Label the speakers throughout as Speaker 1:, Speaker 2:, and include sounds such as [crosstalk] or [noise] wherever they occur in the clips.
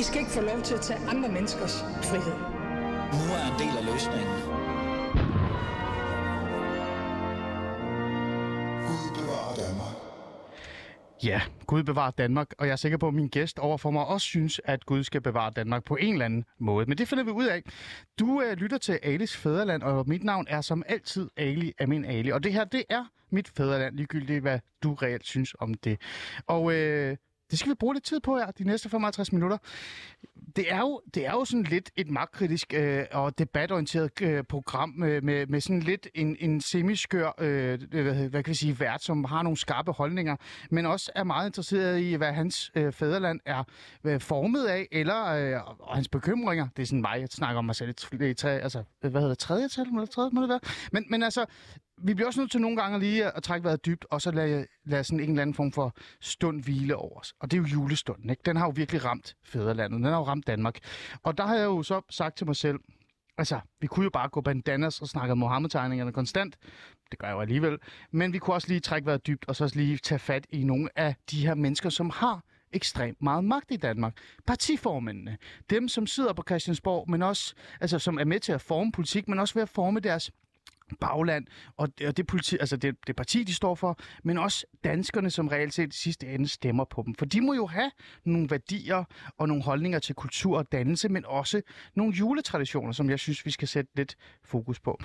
Speaker 1: I skal ikke få lov til at tage andre menneskers frihed.
Speaker 2: Nu er en del af løsningen.
Speaker 3: Gud bevarer Danmark.
Speaker 4: Ja, Gud bevarer Danmark, og jeg er sikker på, at min gæst overfor mig også synes, at Gud skal bevare Danmark på en eller anden måde. Men det finder vi ud af. Du øh, lytter til Alis Fæderland, og mit navn er som altid Ali Amin Ali. Og det her, det er mit fædreland, ligegyldigt hvad du reelt synes om det. Og øh, det skal vi bruge lidt tid på her, de næste 55 minutter. Det er jo, det er jo sådan lidt et magtkritisk øh, og debatorienteret øh, program med, med, med sådan lidt en, en semiskør, øh, øh hvad, hvad kan vi sige, vært, som har nogle skarpe holdninger, men også er meget interesseret i, hvad hans øh, fædreland er øh, formet af, eller øh, og hans bekymringer. Det er sådan mig, jeg snakker om mig selv i tre, altså, øh, hvad hedder det, tredje tal, eller tredje, må det være? Men, men altså, vi bliver også nødt til nogle gange lige at trække vejret dybt, og så lade, lade sådan en eller anden form for stund hvile over os. Og det er jo julestunden, ikke? Den har jo virkelig ramt fædrelandet. Den har jo ramt Danmark. Og der har jeg jo så sagt til mig selv, altså, vi kunne jo bare gå bandanas og snakke Mohammed-tegningerne konstant. Det gør jeg jo alligevel. Men vi kunne også lige trække vejret dybt, og så lige tage fat i nogle af de her mennesker, som har ekstremt meget magt i Danmark. Partiformændene, dem som sidder på Christiansborg, men også, altså som er med til at forme politik, men også ved at forme deres bagland, og det, og det, politi, altså det, det parti, de står for, men også danskerne, som reelt set i sidste ende stemmer på dem. For de må jo have nogle værdier og nogle holdninger til kultur og dannelse, men også nogle juletraditioner, som jeg synes, vi skal sætte lidt fokus på.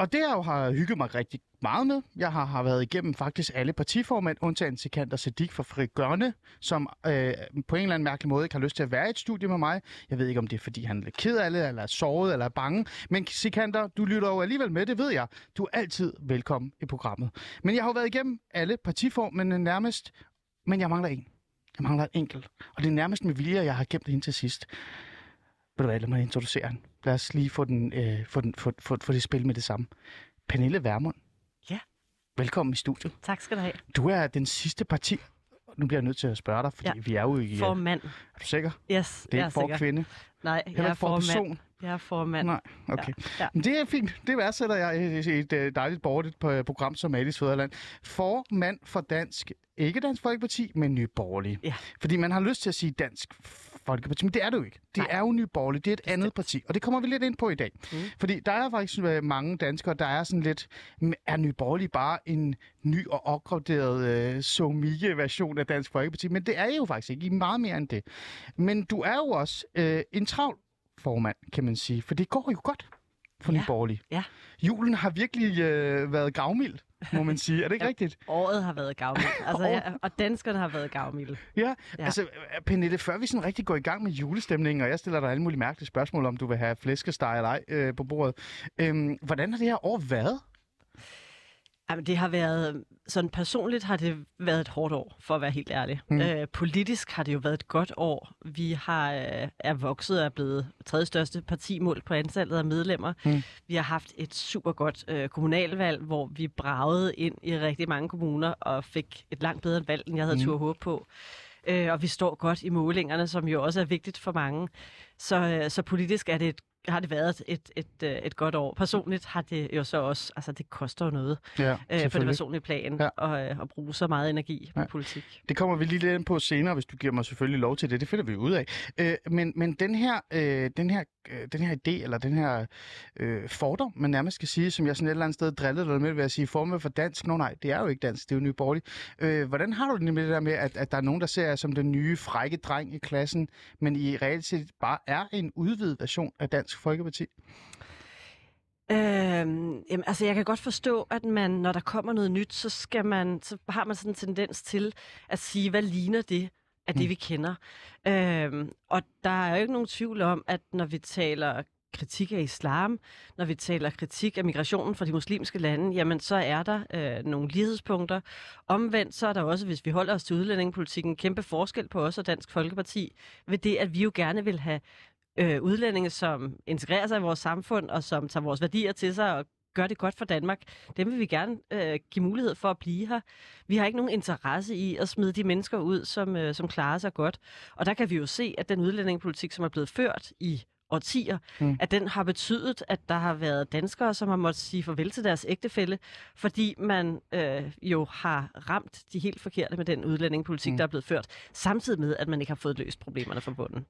Speaker 4: Og det jeg jo har hygget mig rigtig meget med. Jeg har, har været igennem faktisk alle partiformænd, undtagen Sikander Sadik fra Fri Gørne, som øh, på en eller anden mærkelig måde ikke har lyst til at være i et studie med mig. Jeg ved ikke, om det er, fordi han er ked af det, eller er såret, eller er bange. Men Sikander, du lytter jo alligevel med, det ved jeg. Du er altid velkommen i programmet. Men jeg har jo været igennem alle partiformændene nærmest, men jeg mangler en. Jeg mangler en enkelt. Og det er nærmest med vilje, at jeg har gemt hende ind til sidst. Ved du hvad, lad mig introducere hende. Lad os lige få, den, øh, få, den, få, få, få det spil med det samme. Pernille Vermund.
Speaker 5: Ja.
Speaker 4: Velkommen i studiet.
Speaker 5: Tak skal du have.
Speaker 4: Du er den sidste parti... Nu bliver jeg nødt til at spørge dig, fordi ja.
Speaker 5: Ja.
Speaker 4: vi er jo i...
Speaker 5: Formand.
Speaker 4: Er du sikker?
Speaker 5: Yes,
Speaker 4: Det er
Speaker 5: jeg
Speaker 4: ikke for
Speaker 5: sikker.
Speaker 4: kvinde.
Speaker 5: Nej,
Speaker 4: Heller
Speaker 5: jeg er
Speaker 4: for
Speaker 5: formand.
Speaker 4: person.
Speaker 5: Jeg er formand.
Speaker 4: Nej, okay.
Speaker 5: Ja.
Speaker 4: Men det er fint. Det værdsætter jeg i et øh, dejligt borgerligt på- program som Alice Fæderland. Formand for Dansk, ikke Dansk Folkeparti, men Nye Borgerlige.
Speaker 5: Ja.
Speaker 4: Fordi man har lyst til at sige Dansk Folkeparti, men det er det jo ikke. Det
Speaker 5: Nej.
Speaker 4: er jo Nye Borgerlige. Det er et Bestemt. andet parti, og det kommer vi lidt ind på i dag. Mm. Fordi der er faktisk øh, mange danskere, der er sådan lidt, "Men er Nye Borgerlige bare en ny og opgraderet øh, somique-version af Dansk Folkeparti? Men det er jo faktisk ikke. I er meget mere end det. Men du er jo også øh, en travl formand, kan man sige. For det går jo godt for. Ja. Nye Borgerlige.
Speaker 5: Ja.
Speaker 4: Julen har virkelig øh, været gavmild, må man sige. Er det ikke
Speaker 5: Ja.
Speaker 4: rigtigt?
Speaker 5: Året har været gavmild. [laughs] Altså, ja, og danskerne har været gavmilde.
Speaker 4: Ja. ja. Altså, øh, Pernille, før vi sådan rigtig går i gang med julestemningen, og jeg stiller dig alle mulige mærkelige spørgsmål, om du vil have flæskesteg eller ej øh, på bordet. Øhm, hvordan har det her år været?
Speaker 5: Jamen, det har været, sådan personligt har det været et hårdt år, for at være helt ærlig.
Speaker 4: Mm.
Speaker 5: Øh, politisk har det jo været et godt år. Vi har øh, er vokset og er blevet tredje største partimål på antallet af medlemmer.
Speaker 4: Mm.
Speaker 5: Vi har haft et super godt øh, kommunalvalg, hvor vi bragede ind i rigtig mange kommuner og fik et langt bedre valg, end jeg havde
Speaker 4: mm.
Speaker 5: tur håb på. Øh, og vi står godt i målingerne, som jo også er vigtigt for mange. Så, øh, så politisk er det et har det været et, et, et, et godt år. Personligt har det jo så også, altså det koster jo noget
Speaker 4: Ja,
Speaker 5: øh, på det personlige plan
Speaker 4: Ja.
Speaker 5: at, øh, at bruge så meget energi på
Speaker 4: ja.
Speaker 5: politik.
Speaker 4: Det kommer vi lige lidt ind på senere, hvis du giver mig selvfølgelig lov til det. Det finder vi ud af. Øh, men men den, her, øh, den, her, øh, den her idé, eller den her øh, fordom, man nærmest skal sige, som jeg sådan et eller andet sted drillede dig med ved at sige, formet for dansk. Nå nej, det er jo ikke dansk, det er jo nye borgerligt. Øh, hvordan har du det med det der med, at, at der er nogen, der ser jer som den nye frække dreng i klassen, men i realitet bare er en udvidet version af Dansk Folkeparti?
Speaker 5: Øhm, jamen, altså, jeg kan godt forstå, at man, når der kommer noget nyt, så, skal man, så har man sådan en tendens til at sige, hvad ligner det af det,
Speaker 4: Mm.
Speaker 5: vi kender. Øhm, og der er jo ikke nogen tvivl om, at når vi taler kritik af islam, når vi taler kritik af migrationen fra de muslimske lande, jamen så er der øh, nogle lighedspunkter. Omvendt så er der også, hvis vi holder os til udlændingepolitikken, en kæmpe forskel på os og Dansk Folkeparti, ved det, at vi jo gerne vil have øh, udlændinge, som integrerer sig i vores samfund, og som tager vores værdier til sig og gør det godt for Danmark. Dem vil vi gerne øh, give mulighed for at blive her. Vi har ikke nogen interesse i at smide de mennesker ud, som, øh, som klarer sig godt. Og der kan vi jo se, at den udlændingepolitik, som er blevet ført i årtier,
Speaker 4: Mm.
Speaker 5: at den har betydet, at der har været danskere, som har måttet sige farvel til deres ægtefælle, fordi man øh, jo har ramt de helt forkerte med den udlændingepolitik,
Speaker 4: mm.
Speaker 5: der er blevet ført, samtidig med, at man ikke har fået løst problemerne fra bunden.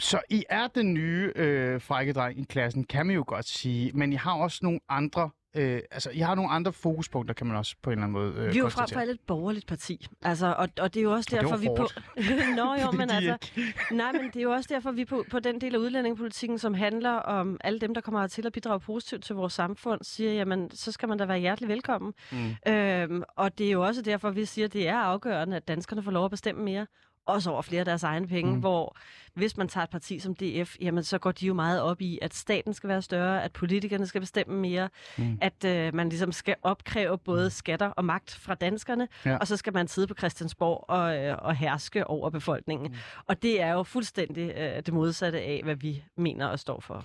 Speaker 4: Så I er den nye øh, frække dreng i klassen, kan man jo godt sige, men I har også nogle andre øh, altså, I har nogle andre fokuspunkter, kan man også på en eller anden måde øh,
Speaker 5: Vi er jo frem for et borgerligt parti. Altså, og, og det er jo også
Speaker 4: Og
Speaker 5: derfor, vi på... [laughs] Nå jo, men altså... [laughs] Nej, men det er jo også derfor, vi på, på den del af udlændingepolitikken, som handler om alle dem, der kommer til at bidrage positivt til vores samfund, siger, jamen, så skal man da være hjertelig velkommen.
Speaker 4: Mm.
Speaker 5: Øhm, og det er jo også derfor, vi siger, at det er afgørende, at danskerne får lov at bestemme mere. Også over flere af deres egne penge,
Speaker 4: Mm.
Speaker 5: mm. hvor hvis man tager et parti som DF, jamen så går de jo meget op i, at staten skal være større, at politikerne skal bestemme mere,
Speaker 4: Mm.
Speaker 5: mm. at øh, man ligesom skal opkræve både skatter og magt fra danskerne,
Speaker 4: Ja.
Speaker 5: og så skal man sidde på Christiansborg og, øh, og herske over befolkningen. Mm. Og det er jo fuldstændig øh, det modsatte af, hvad vi mener og står for.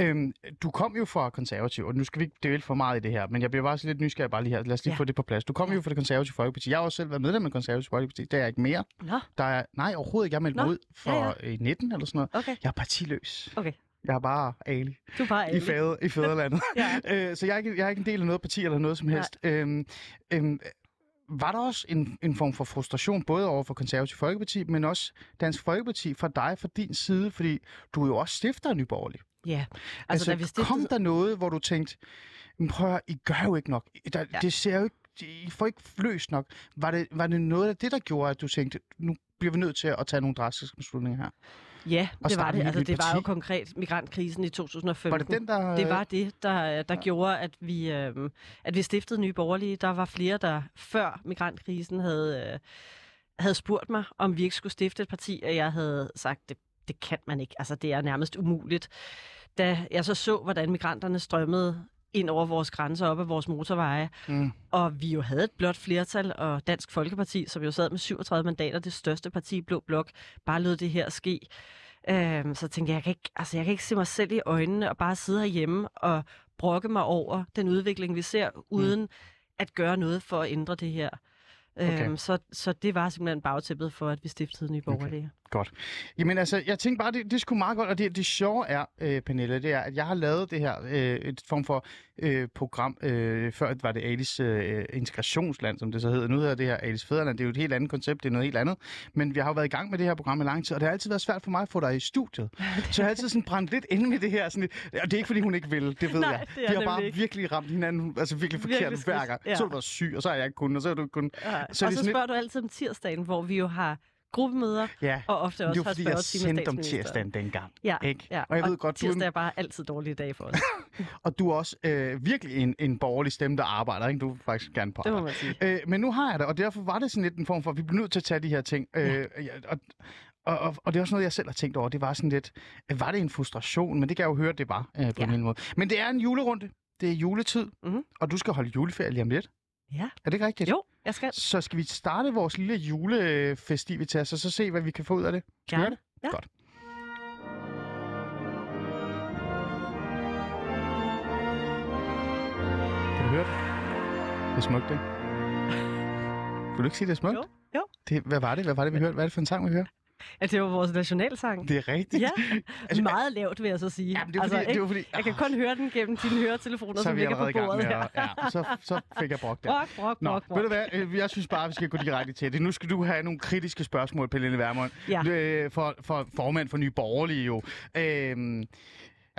Speaker 4: Øhm, du kom jo fra konservativ, og nu skal vi ikke dele for meget i det her, men jeg bliver bare så lidt nysgerrig bare lige her. Lad os lige ja. Få det på plads. Du kom. Ja. jo fra det konservative folkeparti. Jeg har også selv været medlem af det konservative folkeparti. Det er jeg ikke mere.
Speaker 5: Nå,
Speaker 4: Der er, nej, overhovedet ikke. Jeg meldte mig ud for
Speaker 5: Ja,
Speaker 4: ja, ja. 19 eller sådan noget.
Speaker 5: okay.
Speaker 4: Jeg er partiløs.
Speaker 5: Okay.
Speaker 4: Jeg er bare Ali
Speaker 5: Du er bare
Speaker 4: i,
Speaker 5: ærlig.
Speaker 4: fadet, i fædrelandet. [laughs]
Speaker 5: Ja. [laughs]
Speaker 4: øh, så jeg er, ikke, jeg er ikke en del af noget parti eller noget som
Speaker 5: Nej.
Speaker 4: helst. Øhm, øhm, var der også en, en form for frustration, både over for konservativ folkeparti, men også Dansk Folkeparti fra dig, fra din side, fordi du jo også stifter af Nyborgerlig.
Speaker 5: Ja, altså,
Speaker 4: Altså,
Speaker 5: da vi stiftede...
Speaker 4: kom der noget, hvor du tænkte, "Men prøv at I gør jo ikke nok. Der. Ja. Det ser jo ikke, I får ikke løst nok. Var det, var det noget af det, der gjorde, at du tænkte, nu bliver vi nødt til at tage nogle drastiske beslutninger her?
Speaker 5: Ja, det var det.
Speaker 4: et
Speaker 5: Altså, det var jo konkret migrantkrisen i 2015.
Speaker 4: Var det den, der...
Speaker 5: Det var det, der, der ja. gjorde, at vi, øh, at vi stiftede Nye Borgerlige. Der var flere, der før migrantkrisen havde, øh, havde spurgt mig, om vi ikke skulle stifte et parti, og jeg havde sagt, det, det kan man ikke. Altså, det er nærmest umuligt. Da jeg så så, hvordan migranterne strømmede ind over vores grænser op ad vores motorveje,
Speaker 4: Mm.
Speaker 5: og vi jo havde et blot flertal, og Dansk Folkeparti, som jo sad med 37 mandater, det største parti i Blå Blok, bare lod det her ske. Øhm, så tænkte jeg, jeg kan, ikke, altså, jeg kan ikke se mig selv i øjnene og bare sidde herhjemme og brokke mig over den udvikling, vi ser, uden mm. at gøre noget for at ændre det her.
Speaker 4: Okay.
Speaker 5: Øhm, så, så det var simpelthen bagtæppet for, at vi stiftede Nye Borgerlige. Okay.
Speaker 4: Godt. Jamen altså, jeg tænkte bare, det, det skulle meget godt, og det, det sjove er, øh, Pernille, det er, at jeg har lavet det her, øh, et form for øh, program, øh, før var det Alis øh, integrationsland, som det så hedder. Nu hedder det her Alis Fæderland, det er jo et helt andet koncept, det er noget helt andet. Men vi har jo været i gang med det her program i lang tid, og det har altid været svært for mig at få dig i studiet. Så jeg har altid sådan brændt lidt ind med det her. Sådan lidt, og det er ikke, fordi hun ikke vil, det ved
Speaker 5: Nej,
Speaker 4: jeg.
Speaker 5: det er
Speaker 4: Vi har bare
Speaker 5: ikke.
Speaker 4: virkelig ramt hinanden, altså virkelig forkert
Speaker 5: Virkelig
Speaker 4: hver gang.
Speaker 5: ja.
Speaker 4: Så har du syg, og så har jeg ikke kunnet, og så har du kunnet.
Speaker 5: Ja.
Speaker 4: Så er
Speaker 5: og så
Speaker 4: sådan
Speaker 5: spørger du altid om tirsdagen, hvor vi jo har gruppemøder,
Speaker 4: Ja,
Speaker 5: og ofte også har spørgetime med
Speaker 4: sendte om tirsdagen dengang.
Speaker 5: Ja,
Speaker 4: Ikke?
Speaker 5: ja.
Speaker 4: Og jeg ved godt, du er
Speaker 5: tirsdag bare altid dårlige dag for os. [laughs]
Speaker 4: Og du er også øh, virkelig en, en borgerlig stemme, der arbejder, ikke? Du vil faktisk gerne på
Speaker 5: det må man sige.
Speaker 4: Øh, men nu har jeg det, og derfor var det sådan lidt en form for, at vi bliver nødt til at tage de her ting. Øh, ja, og, og, og, og det er også noget, jeg selv har tænkt over. Det var sådan lidt, øh, var det en frustration? Men det kan jeg jo høre, det var øh, på
Speaker 5: Ja.
Speaker 4: en anden måde. Men det er en julerunde. Det er juletid,
Speaker 5: Mhm.
Speaker 4: og du skal holde juleferie lige om lidt.
Speaker 5: Ja.
Speaker 4: Er det ikke rigtigt?
Speaker 5: Jo, jeg skal.
Speaker 4: Så skal vi starte vores lille julefestivitas, og så se, hvad vi kan få ud af det? Skal vi
Speaker 5: Gerne.
Speaker 4: gøre det?
Speaker 5: Ja.
Speaker 4: Godt. Kan du høre det? Det er smukt, ikke? [laughs] Vil du ikke sige, det er smukt?
Speaker 5: Jo, jo.
Speaker 4: Det, hvad var det? Hvad var det, vi hørte? Hvad er det for en sang, vi hørte?
Speaker 5: Ja, det var vores nationalsang.
Speaker 4: Det er rigtigt.
Speaker 5: Ja, [laughs]
Speaker 4: Altså,
Speaker 5: meget lavt vil jeg så sige.
Speaker 4: Ja, det er fordi, det var fordi
Speaker 5: Jeg kan kun høre den gennem dine høretelefoner,
Speaker 4: så er
Speaker 5: som ligger på bordet
Speaker 4: med ja, så, så fik jeg brugt det.
Speaker 5: Brok, brok,
Speaker 4: Nå,
Speaker 5: brok,
Speaker 4: ved du
Speaker 5: brok.
Speaker 4: hvad? Øh, Jeg synes bare, vi skal gå direkte til det. Nu skal du have nogle kritiske spørgsmål, Pernille Vermund.
Speaker 5: Ja.
Speaker 4: Øh, For, for formand for Nye Borgerlige jo. Øhm,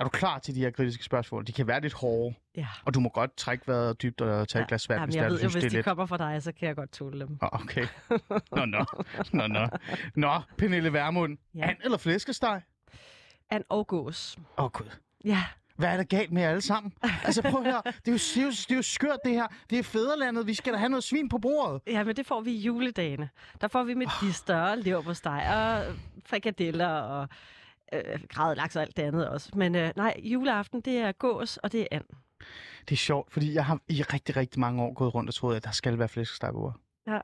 Speaker 4: er du klar til de her kritiske spørgsmål? De kan være lidt hårde,
Speaker 5: Ja.
Speaker 4: og du må godt trække vejret dybt og tage et glas vand,
Speaker 5: Jamen,
Speaker 4: hvis
Speaker 5: jeg
Speaker 4: er, du
Speaker 5: ved jo,
Speaker 4: synes,
Speaker 5: hvis
Speaker 4: det
Speaker 5: de
Speaker 4: lidt.
Speaker 5: kommer fra dig, så kan jeg godt tåle dem.
Speaker 4: Åh, Okay. [laughs] Nå, nå. Nå, nå. Nå, Pernille Vermund.
Speaker 5: Ja.
Speaker 4: And eller flæskesteg?
Speaker 5: And og gås.
Speaker 4: Åh, oh, gud.
Speaker 5: Ja,
Speaker 4: Hvad er der galt med jer alle sammen? Altså prøv høre, det er, jo, er jo, det er jo skørt det her. Det er fædrelandet, vi skal da have noget svin på bordet.
Speaker 5: ja, men det får vi i juledagene. Der får vi medister, oh. leverpostej og frikadeller og øh, gradet laks og alt det andet også. Men øh, nej, juleaften, det er gås, og det er and.
Speaker 4: Det er sjovt, fordi jeg har i rigtig, rigtig mange år gået rundt og troet, at der skal være flæskesteg bordet.
Speaker 5: Ja.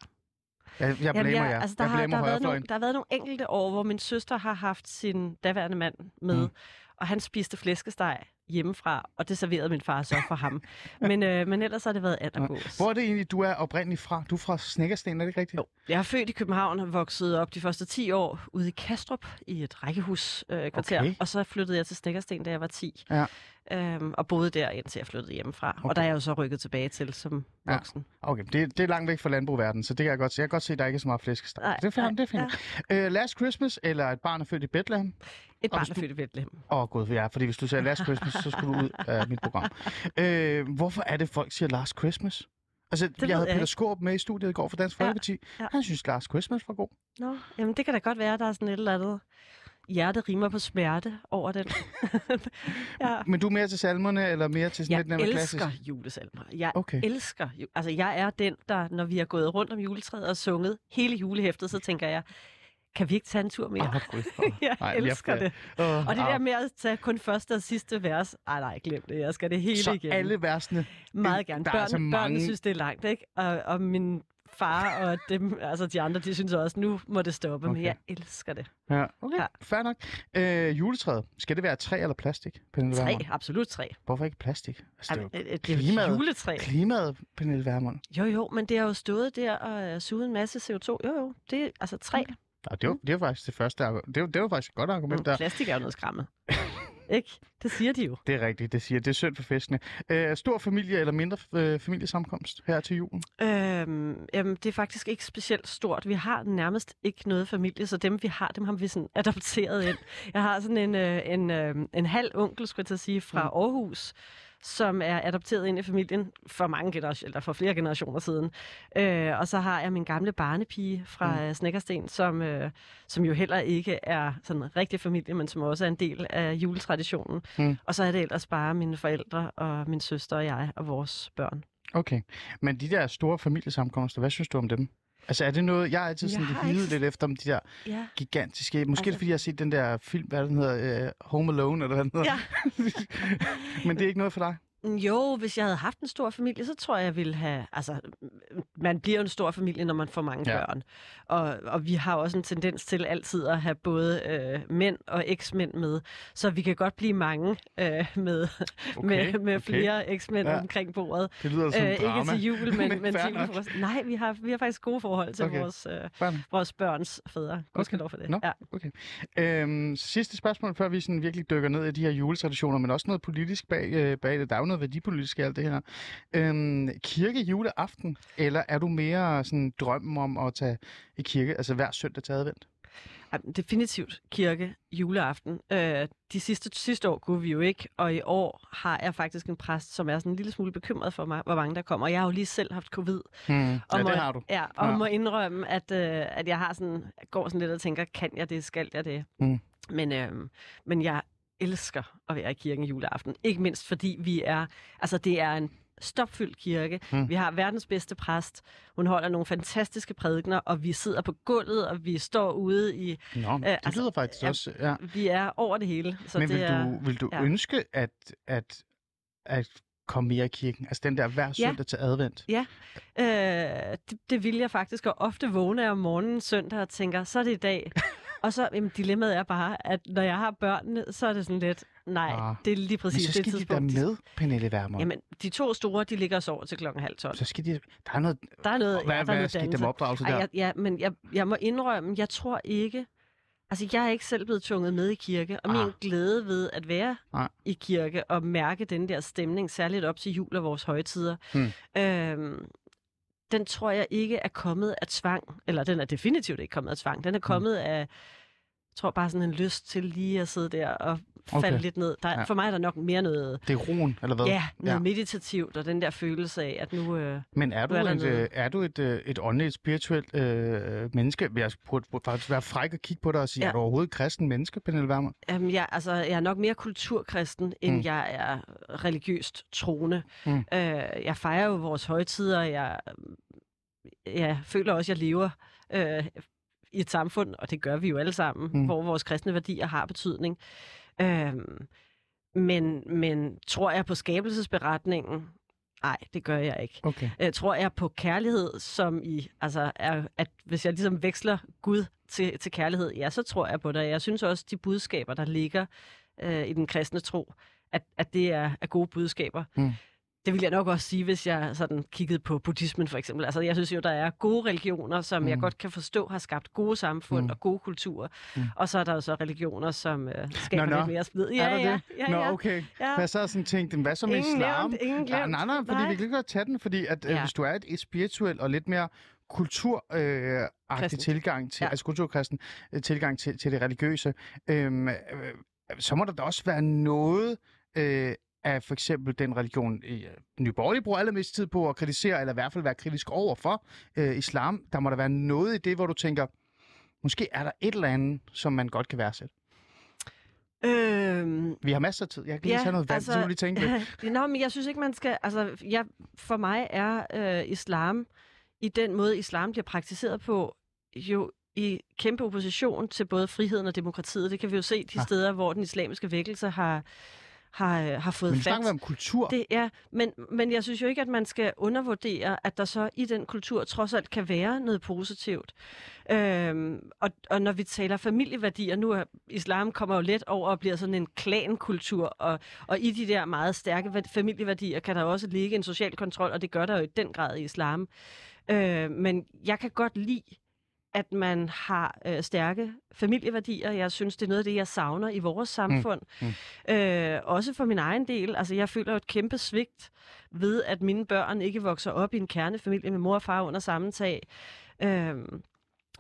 Speaker 4: Jeg, jeg blamer
Speaker 5: Jamen,
Speaker 4: jer.
Speaker 5: altså, der,
Speaker 4: jeg
Speaker 5: har, der, har været nogle, der har været nogle enkelte år, hvor min søster har haft sin daværende mand med,
Speaker 4: mm.
Speaker 5: og han spiste flæskesteg hjemmefra, og det serverede min far så for ham. Men, øh, men ellers har det været and og gås.
Speaker 4: Hvor er det egentlig, du er oprindeligt fra? Du er fra Snækkersten, er det ikke rigtigt?
Speaker 5: Jo. Jeg er født i København og vokset op de første 10 år ude i Kastrup i et rækkehus øh, kvarter,
Speaker 4: Okay.
Speaker 5: og så flyttede jeg til Snækkersten, da jeg var 10.
Speaker 4: Ja.
Speaker 5: øhm, og boede der, indtil jeg flyttede hjemmefra. Okay. Og der er jeg jo så rykket tilbage til som
Speaker 4: Ja.
Speaker 5: voksen.
Speaker 4: Okay, det, det er langt væk fra landbrugverdenen, så det kan jeg godt se. Jeg kan godt se, at der ikke er så meget flæskesteg. Det er fint, det er fint. Uh, Last Christmas, eller et barn er født i Bethlehem?
Speaker 5: Et barn
Speaker 4: hvis
Speaker 5: er
Speaker 4: du-
Speaker 5: født i Bethlehem.
Speaker 4: Åh, oh, gud, ja, fordi hvis du sagde Last Christmas, så skulle du ud af mit program. Uh, hvorfor er det, folk siger Last Christmas? Altså,
Speaker 5: ved
Speaker 4: jeg havde
Speaker 5: jeg
Speaker 4: Peter. Skåb med i studiet i går for Dansk
Speaker 5: Ja,
Speaker 4: Folkeparti.
Speaker 5: ja.
Speaker 4: Han synes, Last Christmas var god.
Speaker 5: Nå, jamen det kan da godt være, at der er sådan et eller andet hjerte rimer på smerte over den. [laughs] ja.
Speaker 4: Men du er mere til salmerne, eller mere til sådan
Speaker 5: Jeg
Speaker 4: lidt nemmere klassisk?
Speaker 5: elsker julesalmer. Jeg
Speaker 4: Okay.
Speaker 5: elsker, altså jeg er den, der, når vi har gået rundt om juletræet og sunget hele julehæftet, så tænker jeg, kan vi ikke tage en tur mere?
Speaker 4: Åh, [laughs]
Speaker 5: jeg
Speaker 4: nej,
Speaker 5: elsker
Speaker 4: jeg-
Speaker 5: det.
Speaker 4: Åh,
Speaker 5: Og det
Speaker 4: au.
Speaker 5: der med at tage kun første og sidste vers, ej nej, glem det, jeg skal det hele
Speaker 4: Så
Speaker 5: igen.
Speaker 4: alle versene.
Speaker 5: Meget gerne.
Speaker 4: der er
Speaker 5: Børn,
Speaker 4: altså
Speaker 5: Børnene
Speaker 4: mange-
Speaker 5: synes, det er langt, ikke? Og, og min far og dem, altså de andre, de synes også, nu må det stoppe, okay. men
Speaker 4: Okay.
Speaker 5: jeg elsker det.
Speaker 4: Ja, okay.
Speaker 5: Ja.
Speaker 4: Fair nok. Øh, juletræet. Skal det være træ eller plastik, Pernille
Speaker 5: Tre,
Speaker 4: Vermund?
Speaker 5: absolut tre.
Speaker 4: Hvorfor ikke plastik? Altså, det er jo
Speaker 5: øh, Det er
Speaker 4: klimaet.
Speaker 5: juletræ.
Speaker 4: klimaet, Pernille Vermund.
Speaker 5: Jo, jo, men det har jo stået der og suget en masse CO2. Jo, jo, det er altså træ.
Speaker 4: Ja, det, var, det var faktisk det første det var, det var faktisk et godt argument
Speaker 5: Mm,
Speaker 4: der.
Speaker 5: plastik er jo noget skræmmet. [laughs] ikke? Det siger de jo.
Speaker 4: Det er rigtigt, det siger. Det er synd for festene. Øh, stor familie eller mindre øh, familiesamkomst her til julen?
Speaker 5: Øhm, jamen, det er faktisk ikke specielt stort. Vi har nærmest ikke noget familie, så dem vi har, dem har vi sådan adopteret ind. Jeg har sådan en, øh, en, øh, en halv onkel, skulle jeg til at sige, fra
Speaker 4: Mm.
Speaker 5: Aarhus, som er adopteret ind i familien for mange generationer, eller for flere generationer siden. Øh, og så har jeg min gamle barnepige fra mm. Snækkersten, som, øh, som jo heller ikke er sådan rigtig familie, men som også er en del af juletraditionen.
Speaker 4: Mm.
Speaker 5: Og så er det ellers bare mine forældre og min søster og jeg og vores børn.
Speaker 4: Okay. Men de der store familiesamkomster, hvad synes du om dem? Altså er det noget, jeg er altid sådan
Speaker 5: Jeg
Speaker 4: lidt
Speaker 5: har ikke-
Speaker 4: lidt efter om de der
Speaker 5: Ja.
Speaker 4: gigantiske, måske. Altså- fordi jeg har set den der film, hvad den hedder, uh, Home Alone, eller hvad den hedder.
Speaker 5: Ja. [laughs]
Speaker 4: Men det er ikke noget for dig?
Speaker 5: Jo, hvis jeg havde haft en stor familie, så tror jeg, jeg ville have... Altså, man bliver en stor familie, når man får mange
Speaker 4: Ja.
Speaker 5: børn. Og, og vi har også en tendens til altid at have både øh, mænd og eksmænd med. Så vi kan godt blive mange øh, med,
Speaker 4: Okay,
Speaker 5: med, med
Speaker 4: okay.
Speaker 5: flere eksmænd
Speaker 4: Ja.
Speaker 5: omkring bordet.
Speaker 4: Det lyder som
Speaker 5: Øh,
Speaker 4: en
Speaker 5: ikke
Speaker 4: drama.
Speaker 5: til jul, men, [laughs] men
Speaker 4: fair
Speaker 5: til julefrokost. Nej, vi har, vi har faktisk gode forhold til
Speaker 4: Okay.
Speaker 5: vores, øh, vores børns fædre. Gud okay. for det.
Speaker 4: Nå,
Speaker 5: Ja.
Speaker 4: okay. Øhm, sidste spørgsmål, før vi sådan virkelig dykker ned i de her juletraditioner, men også noget politisk bag, øh, bag det. Der er noget værdipolitisk i alt det her. Øhm, kirke juleaften, eller er du mere sådan drømmen om at tage i kirke, altså hver søndag til advent?
Speaker 5: Definitivt kirke juleaften. Øh, de sidste, sidste år kunne vi jo ikke, og i år har jeg faktisk en præst, som er sådan en lille smule bekymret for mig, hvor mange der kommer. Jeg har jo lige selv haft covid.
Speaker 4: Hmm. Ja,
Speaker 5: Og må,
Speaker 4: det har du.
Speaker 5: Ja, og
Speaker 4: Ja.
Speaker 5: ja. må indrømme, at, øh, at jeg har sådan, går sådan lidt og tænker, kan jeg det, skal jeg det?
Speaker 4: Mm.
Speaker 5: Men, øh, men jeg elsker at være i kirken juleaften. Ikke mindst fordi vi er, altså det er en stopfyldt kirke.
Speaker 4: Mm.
Speaker 5: Vi har verdens bedste præst. Hun holder nogle fantastiske prædikner, og vi sidder på gulvet, og vi står ude i...
Speaker 4: Nå, det
Speaker 5: altså,
Speaker 4: lyder faktisk
Speaker 5: ja,
Speaker 4: også... Ja.
Speaker 5: Vi er over det hele. Så
Speaker 4: Men
Speaker 5: det
Speaker 4: vil
Speaker 5: er,
Speaker 4: du, vil du
Speaker 5: ja.
Speaker 4: ønske, at, at, at komme mere i kirken? Altså den der hver
Speaker 5: Ja.
Speaker 4: søndag til advent?
Speaker 5: Øh, det, det vil jeg faktisk, og ofte vågne om morgenen søndag og tænker, så er det i dag. [laughs] og så, jamen, dilemmaet er bare, at når jeg har børnene, så er det sådan lidt, nej,
Speaker 4: Ah.
Speaker 5: det er lige præcis
Speaker 4: så
Speaker 5: det
Speaker 4: skal de
Speaker 5: tidspunkt.
Speaker 4: med, Pernille Vermund.
Speaker 5: Jamen, de to store, de ligger og sover til klokken halv tolv.
Speaker 4: Så skal de... Der er noget...
Speaker 5: Der er noget,
Speaker 4: Hvad,
Speaker 5: ja, der er
Speaker 4: hvad
Speaker 5: noget
Speaker 4: skete der
Speaker 5: dannelse.
Speaker 4: med opdragelse der?
Speaker 5: Ej, jeg, ja, men jeg, jeg må indrømme, jeg tror ikke... Altså, jeg er ikke selv blevet tvunget med i kirke, og
Speaker 4: Ah.
Speaker 5: min glæde ved at være
Speaker 4: Ah.
Speaker 5: i kirke og mærke den der stemning, særligt op til jul og vores højtider,
Speaker 4: Hmm.
Speaker 5: øhm, den tror jeg ikke er kommet af tvang. Eller den er definitivt ikke kommet af tvang. Den er kommet af, jeg tror bare sådan en lyst til lige at sidde der og falde
Speaker 4: Okay.
Speaker 5: lidt ned. Der,
Speaker 4: Ja.
Speaker 5: For mig er der nok mere noget,
Speaker 4: Det er roen, eller hvad?
Speaker 5: ja, noget ja. meditativt, og den der følelse af, at nu... Øh,
Speaker 4: Men er du,
Speaker 5: er
Speaker 4: et,
Speaker 5: noget.
Speaker 4: øh, er du et, øh, et åndeligt, spirituelt øh, menneske? Jeg burde, burde faktisk være fræk og kigge på dig og sige, ja. Er du overhovedet et kristen menneske, Pernille Vermund?
Speaker 5: Jamen, jeg, altså, jeg er nok mere kulturkristen, end
Speaker 4: mm.
Speaker 5: jeg er religiøst troende.
Speaker 4: Mm.
Speaker 5: Øh, jeg fejrer jo vores højtider, jeg, jeg føler også, at jeg lever øh, i et samfund, og det gør vi jo alle sammen,
Speaker 4: Mm.
Speaker 5: hvor vores kristne værdier har betydning. Øh, men, men tror jeg på skabelsesberetningen? Nej, det gør jeg ikke.
Speaker 4: Okay.
Speaker 5: Øh, tror jeg på kærlighed, som i, altså, er, at hvis jeg ligesom veksler Gud til, til kærlighed, ja, så tror jeg på det. Jeg synes også, de budskaber, der ligger øh, i den kristne tro, at, at det er, er gode budskaber.
Speaker 4: Mm.
Speaker 5: Det vil jeg nok også sige, hvis jeg sådan kiggede på buddhismen for eksempel. Altså, jeg synes jo, der er gode religioner, som mm. jeg godt kan forstå har skabt gode samfund mm. og gode kulturer. Mm. Og så er der jo så religioner, som øh, skaber
Speaker 4: Nå, nå.
Speaker 5: lidt mere splid. Ja,
Speaker 4: er der
Speaker 5: ja,
Speaker 4: det?
Speaker 5: ja,
Speaker 4: Nå, okay.
Speaker 5: Ja.
Speaker 4: Jeg sad sådan tænkte, hvad så med
Speaker 5: Ingen
Speaker 4: islam?
Speaker 5: nævnt, ingen
Speaker 4: ja,
Speaker 5: glemt.
Speaker 4: nej, nej, fordi
Speaker 5: Nej.
Speaker 4: vi kan godt tage den, fordi at, ja.
Speaker 5: Ja.
Speaker 4: hvis du er et, spirituelt og lidt mere kultur øh, tilgang til. Ja. altså kulturkristen øh, tilgang til, til det religiøse, øh, øh, så må der da også være noget øh, af for eksempel den religion, øh, Nye Borgerlige bruger allermest tid på at kritisere, eller i hvert fald være kritisk over for øh, islam. Der må der være noget i det, hvor du tænker, måske er der et eller andet, som man godt kan værdsætte.
Speaker 5: Øhm,
Speaker 4: Vi har masser af tid. Jeg kan lige tage noget vand, altså, så du lige tænke lidt. [laughs]
Speaker 5: Nå, men jeg synes ikke, man skal... Altså, jeg, for mig er øh, islam, i den måde, islam bliver praktiseret på, jo i kæmpe opposition til både friheden og demokratiet. Det kan vi jo se de
Speaker 4: Ah.
Speaker 5: steder, hvor den islamiske vækkelse har, har, øh, har fået
Speaker 4: Men
Speaker 5: fat.
Speaker 4: vi om kultur.
Speaker 5: Det er, men, men jeg synes jo ikke, at man skal undervurdere, at der så i den kultur trods alt kan være noget positivt. Øhm, og, og når vi taler familieværdier, nu er islam kommer jo let over og bliver sådan en klankultur, og, og i de der meget stærke væ- familieværdier kan der også ligge en social kontrol, og det gør der jo i den grad i islam. Øh, men jeg kan godt lide, at man har øh, stærke familieværdier. Jeg synes, det er noget af det, jeg savner i vores samfund. Mm. Øh, også for min egen del. Altså, jeg føler jo et kæmpe svigt ved, at mine børn ikke vokser op i en kernefamilie med mor og far under samme tag. Øh,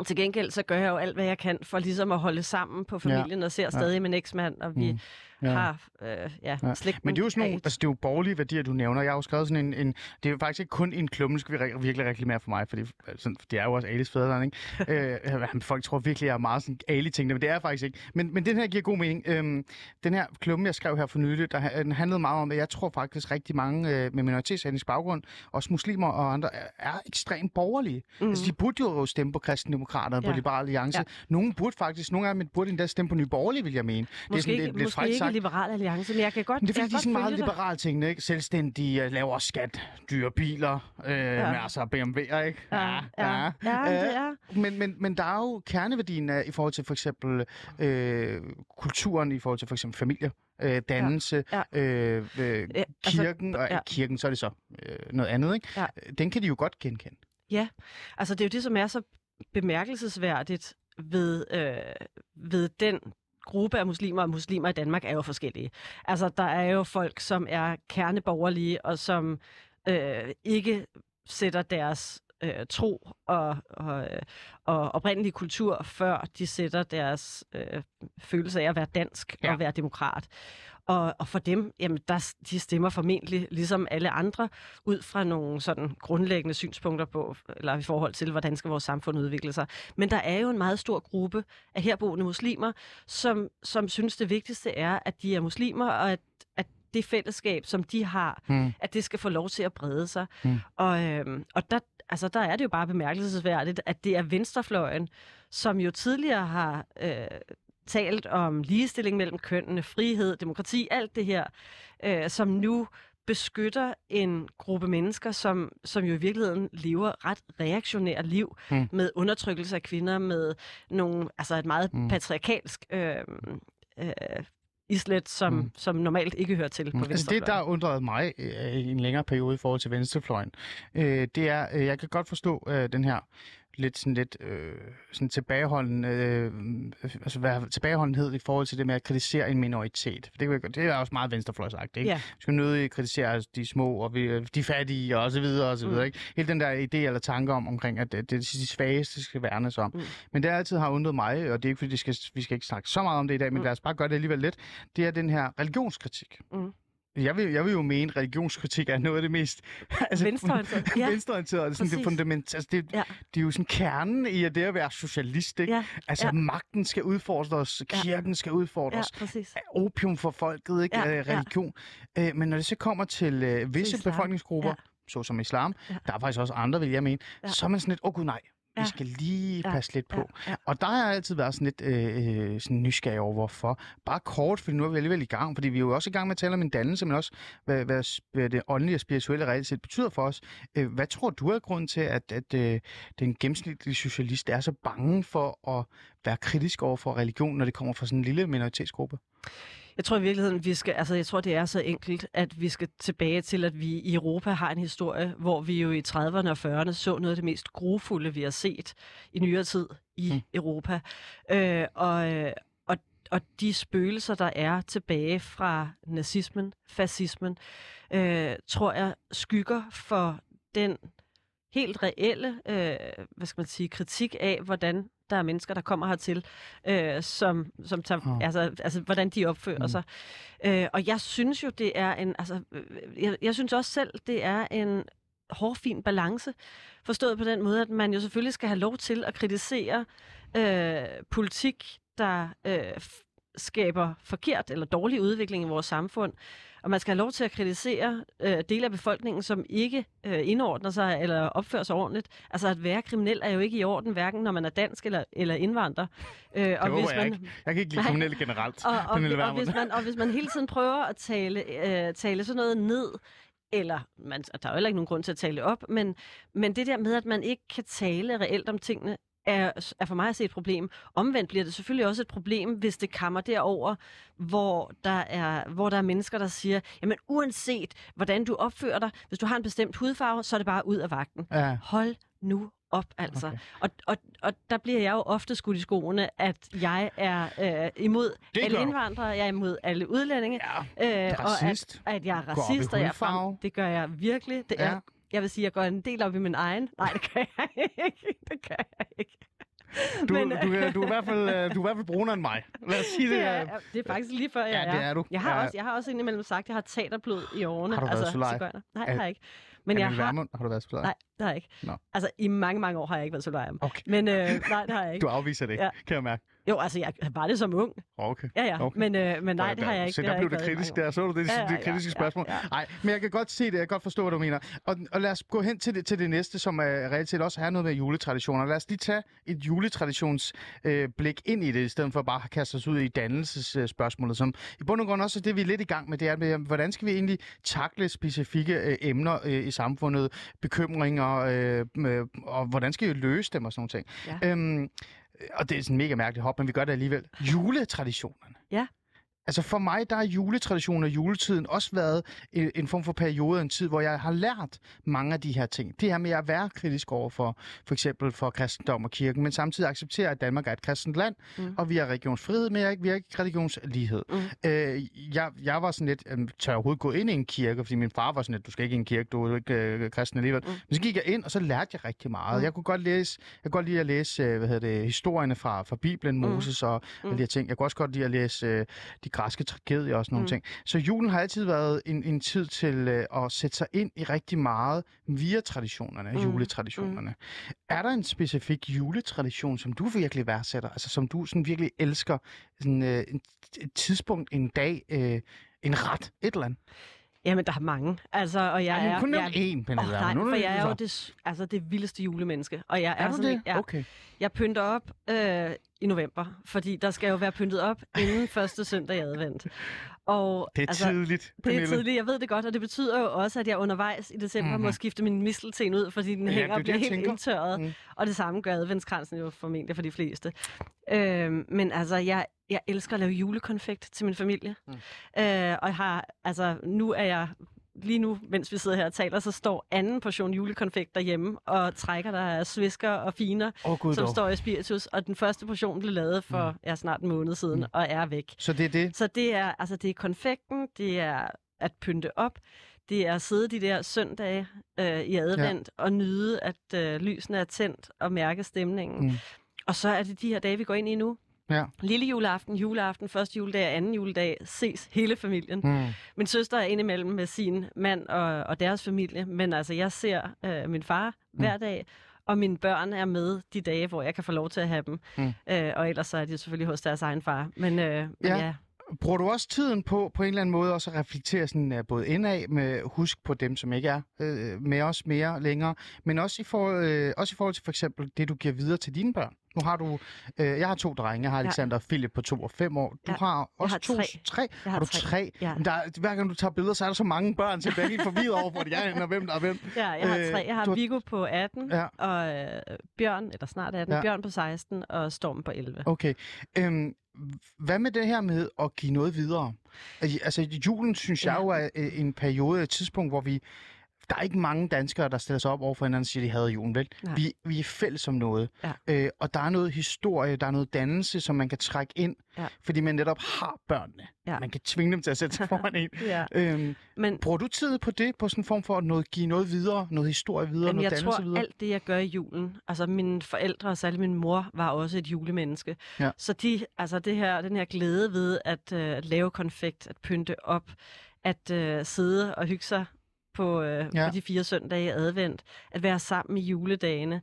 Speaker 5: til gengæld så gør jeg jo alt, hvad jeg kan for ligesom at holde sammen på familien, ja. og ser stadig min eksmand, og vi mm.
Speaker 4: Ja.
Speaker 5: har øh, ja, slægten
Speaker 4: Men det er jo sådan nogle, altså det er jo borgerlige værdier, du nævner. Jeg har jo skrevet sådan en, en det er jo faktisk ikke kun en klumme, skal vi re- virkelig reklamere for mig, fordi sådan, det er jo også Alis fædreland, ikke? [laughs] øh, folk tror virkelig, jeg er meget sådan Ali ting, men det er jeg faktisk ikke. Men, men den her giver god mening. Øhm, den her klumme, jeg skrev her for nylig, der, den handlede meget om, at jeg tror faktisk rigtig mange øh, med minoritetsetnisk baggrund, også muslimer og andre, er, er ekstremt borgerlige. Mm. Altså de burde jo stemme på kristendemokraterne, ja. på
Speaker 5: Ja.
Speaker 4: Liberal Alliance. Ja. Nogle burde faktisk, nogle af dem burde endda stemme på Nye Borgerlige, vil jeg mene.
Speaker 5: Måske ikke,
Speaker 4: lidt
Speaker 5: måske
Speaker 4: frækt sagt.
Speaker 5: Liberal Alliance, men jeg kan godt
Speaker 4: Men det er fordi, de er sådan meget liberale ting, ikke? Selvstændige, øh, lavere skat, dyre biler, øh, ja. med altså BMW'er, ikke?
Speaker 5: Ja, ja, ja, det er.
Speaker 4: Men, men, men der er jo kerneværdien af, i forhold til for eksempel øh, kulturen, i forhold til for eksempel familie, øh, dannelse,
Speaker 5: Ja,
Speaker 4: Øh, øh,
Speaker 5: Ja, altså,
Speaker 4: kirken, og
Speaker 5: ja.
Speaker 4: kirken, så er det så øh, noget andet, ikke?
Speaker 5: Ja.
Speaker 4: Den kan de jo godt genkende.
Speaker 5: Ja, altså det er jo det, som er så bemærkelsesværdigt ved, øh, ved den gruppe af muslimer, og muslimer i Danmark er jo forskellige. Altså der er jo folk, som er kerneborgerlige, og som øh, ikke sætter deres øh, tro og, og, og oprindelige kultur, før de sætter deres øh, følelse af at være dansk
Speaker 4: ja.
Speaker 5: og være demokrat. Og, og for dem, jamen, der, de stemmer formentlig, ligesom alle andre, ud fra nogle sådan grundlæggende synspunkter på, eller i forhold til, hvordan skal vores samfund udvikle sig. Men der er jo en meget stor gruppe af herboende muslimer, som, som synes, det vigtigste er, at de er muslimer, og at, at det fællesskab, som de har,
Speaker 4: Hmm.
Speaker 5: at det skal få lov til at brede sig.
Speaker 4: Mm.
Speaker 5: Og, øhm, og der, altså, der er det jo bare bemærkelsesværdigt, at det er venstrefløjen, som jo tidligere har øh, talt om ligestilling mellem kønnene, frihed, demokrati, alt det her, øh, som nu beskytter en gruppe mennesker, som, som jo i virkeligheden lever ret reaktionært liv
Speaker 4: Mm.
Speaker 5: mm. med undertrykkelse af kvinder, med nogle, altså et meget
Speaker 4: Mm.
Speaker 5: mm. patriarkalsk øh, øh, islet, som,
Speaker 4: Mm.
Speaker 5: mm. som normalt ikke hører til på
Speaker 4: Altså
Speaker 5: venstrefløjen.
Speaker 4: det, der undrede mig øh, i en længere periode i forhold til venstrefløjen, øh, det er, øh, jeg kan godt forstå øh, den her lidt sådan lidt øh, sådan tilbageholden, øh, altså være tilbageholdenhed i forhold til det med at kritisere en minoritet. Det, jeg godt- det er også meget venstrefløjsagt, ikke?
Speaker 5: Ja.
Speaker 4: Vi skal nødig kritisere de små og vi, de fattige og så videre og så videre,
Speaker 5: Mm.
Speaker 4: ikke? Hele den der idé eller tanke om, omkring, at det, det er de svageste, skal værnes om.
Speaker 5: Mm.
Speaker 4: Men det altid har undret mig, og det er ikke fordi, det skal, vi skal ikke snakke så meget om det i dag, men
Speaker 5: Mm.
Speaker 4: lad os bare gøre det alligevel lidt, det er den her religionskritik.
Speaker 5: Mm.
Speaker 4: Jeg vil, jeg vil jo mene, at religionskritik er noget af det mest [laughs]
Speaker 5: Venstreorienteret. [laughs] Ja,
Speaker 4: venstreorienterede. Sådan det, fundament, altså det,
Speaker 5: Ja.
Speaker 4: det er jo sådan kernen i at det at være socialist. Ikke?
Speaker 5: Ja,
Speaker 4: Altså
Speaker 5: ja.
Speaker 4: magten skal udfordres,
Speaker 5: Ja.
Speaker 4: kirken skal
Speaker 5: ja,
Speaker 4: udfordres,
Speaker 5: præcis.
Speaker 4: opium for folket, ikke?
Speaker 5: Ja,
Speaker 4: Ja,
Speaker 5: ja.
Speaker 4: religion. Øh, men når det så kommer til øh, visse
Speaker 5: islam.
Speaker 4: befolkningsgrupper,
Speaker 5: Ja.
Speaker 4: såsom islam,
Speaker 5: Ja.
Speaker 4: der er faktisk også andre, vil jeg mene,
Speaker 5: Ja.
Speaker 4: så er man sådan lidt, åh oh, gud nej, vi
Speaker 5: Ja.
Speaker 4: skal lige
Speaker 5: Ja.
Speaker 4: passe lidt på.
Speaker 5: Ja, ja.
Speaker 4: Og der har jeg altid været sådan lidt øh, øh, sådan nysgerrig over, hvorfor. Bare kort, for nu er vi alligevel i gang, fordi vi er jo også i gang med at tale om en dannelse, men også hvad, hvad, hvad det åndelige og spirituelle reelt set betyder for os. Øh, hvad tror du er grund til, at, at øh, den gennemsnitlige socialist er så bange for at være kritisk over for religion, når det kommer fra sådan en lille minoritetsgruppe?
Speaker 5: Jeg tror i virkeligheden, vi skal, altså jeg tror, det er så enkelt, at vi skal tilbage til, at vi i Europa har en historie, hvor vi jo i 30'erne og 40'erne så noget af det mest grufulde, vi har set i nyere tid i mm. Europa. Øh, og, og, og de spøgelser, der er tilbage fra nazismen, fascismen, øh, tror jeg skygger for den helt reelle, øh, hvad skal man sige, kritik af, hvordan der er mennesker, der kommer hertil, øh, som, som tager, oh. altså, altså, hvordan de opfører mm. sig. Øh, og jeg synes jo, det er en, altså, øh, jeg, jeg synes også selv, det er en hårfin balance, forstået på den måde, at man jo selvfølgelig skal have lov til at kritisere øh, politik, der øh, skaber forkert eller dårlig udvikling i vores samfund, og man skal have lov til at kritisere øh, dele af befolkningen, som ikke øh, indordner sig eller opfører sig ordentligt. Altså at være kriminel er jo ikke i orden, hverken når man er dansk eller, eller indvandrer.
Speaker 4: Øh, og hvis jeg man, ikke. Jeg kan ikke lide kriminelle generelt.
Speaker 5: Og, og, og, og, hvis man, og hvis man hele tiden prøver at tale, øh, tale sådan noget ned, eller man, der er jo heller ikke nogen grund til at tale op, men, men det der med, at man ikke kan tale reelt om tingene, er, er for mig at se et problem. Omvendt bliver det selvfølgelig også et problem, hvis det kammer derover, hvor der er, hvor der er mennesker, der siger, jamen uanset hvordan du opfører dig, hvis du har en bestemt hudfarve, så er det bare ud af vagten. Ja. Hold nu op, altså. Okay. Og, og, og der bliver jeg jo ofte skudt i skoene, at jeg er øh, imod det alle indvandrere, jeg er imod alle udlændinge.
Speaker 4: Ja, øh, og
Speaker 5: at, at jeg er racist, og jeg er det gør jeg virkelig. Det ja. er jeg vil sige, at jeg går en del op i min egen. Nej, det kan jeg ikke. Det kan jeg ikke.
Speaker 4: Du, Men, du, du, du, er i hvert fald, øh, du er i hvert fald brunere end mig. Lad os sige det.
Speaker 5: Det er, det er faktisk lige før, jeg
Speaker 4: ja, det er du.
Speaker 5: Jeg har,
Speaker 4: ja.
Speaker 5: også, jeg har også indimellem sagt, at jeg har teaterblod i årene.
Speaker 4: Har du været
Speaker 5: altså,
Speaker 4: solaj?
Speaker 5: Nej, det har jeg ikke. Men
Speaker 4: er
Speaker 5: jeg har...
Speaker 4: Har du været solaj?
Speaker 5: Nej, det har jeg ikke.
Speaker 4: Nå.
Speaker 5: Altså, i mange, mange år har jeg ikke været solaj.
Speaker 4: Okay.
Speaker 5: Men øh, nej, det har jeg ikke.
Speaker 4: Du afviser det, ja. kan jeg mærke.
Speaker 5: Jo, altså, jeg var det som ung.
Speaker 4: Okay.
Speaker 5: Ja, ja.
Speaker 4: Okay.
Speaker 5: Men, øh, men nej, det har jeg ikke.
Speaker 4: Så der blev det kritisk der. Så du det, ja, ja, det kritiske ja, spørgsmål? Nej, ja, ja. men jeg kan godt se det. Jeg kan godt forstå, hvad du mener. Og, og lad os gå hen til det, til det næste, som er reelt set også har noget med juletraditioner. Lad os lige tage et juletraditionsblik øh, ind i det, i stedet for bare at kaste os ud i dannelsesspørgsmålet, som i bund og grund også er det, vi er lidt i gang med. Det er, med, hvordan skal vi egentlig takle specifikke øh, emner øh, i samfundet, bekymringer, øh, øh, og hvordan skal vi løse dem og sådan noget ting. Ja. Øhm, og det er sådan mega mærkeligt hop, men vi gør det alligevel. Juletraditionerne.
Speaker 5: Ja.
Speaker 4: Altså for mig, der er juletraditionen og juletiden også været en, en form for periode, en tid, hvor jeg har lært mange af de her ting. Det her med at være kritisk over for for eksempel for kristendom og kirken, men samtidig acceptere, at Danmark er et kristent land, mm. og vi har religionsfrihed, men vi har ikke religionslighed. Mm. Øh, jeg, jeg var sådan lidt, øh, tør jeg overhovedet gå ind i en kirke, fordi min far var sådan lidt, du skal ikke i en kirke, du er ikke øh, kristen alligevel. Mm. Men så gik jeg ind, og så lærte jeg rigtig meget. Mm. Jeg kunne godt læse, jeg kunne godt lide at læse, øh, hvad hedder det, historierne fra, fra Bibelen, mm. Moses og mm. alle de her ting. Jeg kunne også godt lide at læse øh, de græske tragedier og sådan nogle mm. ting. Så julen har altid været en, en tid til øh, at sætte sig ind i rigtig meget via traditionerne, mm. juletraditionerne. Mm. Er der en specifik juletradition, som du virkelig værdsætter? Altså som du sådan virkelig elsker? Sådan, øh, et tidspunkt, en dag, øh, en ret, et eller andet?
Speaker 5: Jamen, der er mange. Altså, og jeg
Speaker 4: Ej,
Speaker 5: er...
Speaker 4: kun
Speaker 5: jeg,
Speaker 4: én, Pernille.
Speaker 5: Oh, nej, for jeg er jo det, altså, det vildeste julemenneske. Og jeg er,
Speaker 4: er
Speaker 5: sådan,
Speaker 4: det?
Speaker 5: Jeg,
Speaker 4: okay.
Speaker 5: Jeg pynter op øh, i november, fordi der skal jo være pyntet op inden [laughs] første søndag i advent. Og,
Speaker 4: det er altså, tidligt,
Speaker 5: Pernille. Det er tidligt, jeg ved det godt, og det betyder jo også, at jeg undervejs i december mm-hmm. må skifte min mistelten ud, fordi den ja, hænger og bliver helt tænker. indtørret. Mm. Og det samme gør adventskransen jo formentlig for de fleste. Øh, men altså, jeg, jeg elsker at lave julekonfekt til min familie. Mm. Øh, og jeg har, altså, nu er jeg lige nu, mens vi sidder her og taler, så står anden portion julekonfekt derhjemme og trækker der er svisker og finer,
Speaker 4: oh, God,
Speaker 5: som
Speaker 4: dog.
Speaker 5: står i spiritus. Og den første portion blev lavet for mm. ja, snart en måned siden mm. og er væk.
Speaker 4: Så det er det?
Speaker 5: Så det er, altså, det er konfekten, det er at pynte op, det er at sidde de der søndage øh, i advent ja. og nyde, at øh, lysene er tændt og mærke stemningen. Mm. Og så er det de her dage, vi går ind i nu.
Speaker 4: Ja.
Speaker 5: Lille juleaften, juleaften, første juledag og anden juledag ses hele familien. Mm. Min søster er indimellem med sin mand og, og deres familie, men altså jeg ser øh, min far mm. hver dag, og mine børn er med de dage, hvor jeg kan få lov til at have dem. Mm. Øh, og ellers så er de selvfølgelig hos deres egen far. Men, øh, men ja. ja.
Speaker 4: Bruger du også tiden på på en eller anden måde også at reflektere sådan, uh, både indad med husk på dem, som ikke er uh, med os mere længere, men også i, for, uh, også i forhold til for eksempel det, du giver videre til dine børn? Nu har du... Øh, jeg har to drenge. Jeg har Alexander og Philip på to og fem år. Du
Speaker 5: Ja,
Speaker 4: har også
Speaker 5: har
Speaker 4: to...
Speaker 5: tre.
Speaker 4: tre.
Speaker 5: Jeg
Speaker 4: har,
Speaker 5: har
Speaker 4: du
Speaker 5: tre.
Speaker 4: tre?
Speaker 5: Ja.
Speaker 4: Men der, er- hver gang du tager billeder, så er der så mange børn, så jeg bliver helt forvirret over, hvor de er og hvem der er hvem. [laughs]
Speaker 5: Ja, jeg har
Speaker 4: Øh,
Speaker 5: tre. Jeg har
Speaker 4: du
Speaker 5: Viggo på 18,
Speaker 4: Ja.
Speaker 5: og øh, Bjørn, eller snart 18,
Speaker 4: Ja.
Speaker 5: ja. Bjørn på 16, og Storm på 11.
Speaker 4: Okay. Øhm, hvad med det her med at give noget videre? Al- Altså, julen synes jeg
Speaker 5: Ja.
Speaker 4: jo er øh, en periode, et tidspunkt, hvor vi... Der er ikke mange danskere, der stiller sig op over for hinanden og siger, de havde julen, vel?
Speaker 5: Nej.
Speaker 4: Vi, vi er fælles om noget.
Speaker 5: Ja.
Speaker 4: Øh, og der er noget historie, der er noget dannelse, som man kan trække ind,
Speaker 5: Ja.
Speaker 4: fordi man netop har børnene.
Speaker 5: Ja.
Speaker 4: Man kan tvinge dem til at sætte sig [laughs] foran en.
Speaker 5: Ja.
Speaker 4: Øhm,
Speaker 5: Men,
Speaker 4: bruger du tid på det, på sådan en form for at noget, give noget videre, noget historie videre, noget
Speaker 5: jeg
Speaker 4: dannelse
Speaker 5: tror,
Speaker 4: videre?
Speaker 5: alt det, jeg gør i julen, altså mine forældre, og særligt min mor, var også et julemenneske.
Speaker 4: Ja.
Speaker 5: Så de, altså det her, den her glæde ved at øh, lave konfekt, at pynte op, at øh, sidde og hygge sig på, øh,
Speaker 4: Ja.
Speaker 5: på de fire søndage i advent, at være sammen i juledagene,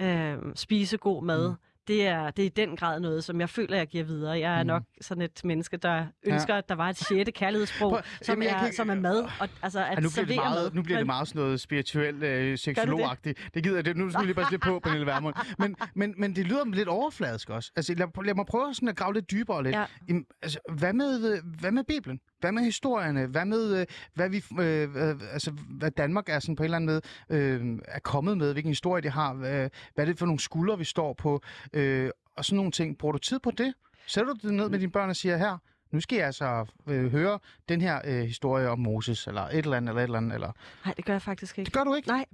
Speaker 5: øh, spise god mad,
Speaker 4: Mm.
Speaker 5: Det er, det er i den grad noget, som jeg føler, jeg giver videre. Jeg er
Speaker 4: Mm.
Speaker 5: nok sådan et menneske, der ønsker, ja. at der var et sjette kærlighedssprog,
Speaker 4: Prøv-
Speaker 5: som,
Speaker 4: Jamen, jeg
Speaker 5: er,
Speaker 4: kan
Speaker 5: som er mad. Og, altså, at
Speaker 4: Ja, nu bliver, det meget,
Speaker 5: mad.
Speaker 4: nu bliver det meget sådan noget spirituelt, øh, seksologagtigt. Det gider jeg, det, nu skal vi lige bare lidt på, Pernille Vermund. Men, men, men det lyder lidt overfladisk også. Altså, lad, lad mig prøve sådan at grave lidt dybere lidt.
Speaker 5: Ja.
Speaker 4: Jamen, altså, hvad, med, øh, hvad med Bibelen? Hvad med historierne? Hvad med, øh, hvad, vi, øh, øh, altså, hvad Danmark er sådan på en eller anden måde øh, er kommet med? Hvilken historie det har? Hvad, hvad er det for nogle skuldre, vi står på? Øh, og sådan nogle ting. Bruger du tid på det? Sætter du det ned med dine børn og siger, her, nu skal jeg altså øh, høre den her øh, historie om Moses, eller et eller andet, eller et eller andet, eller...
Speaker 5: Nej, det gør jeg faktisk ikke.
Speaker 4: Det gør du ikke?
Speaker 5: Nej,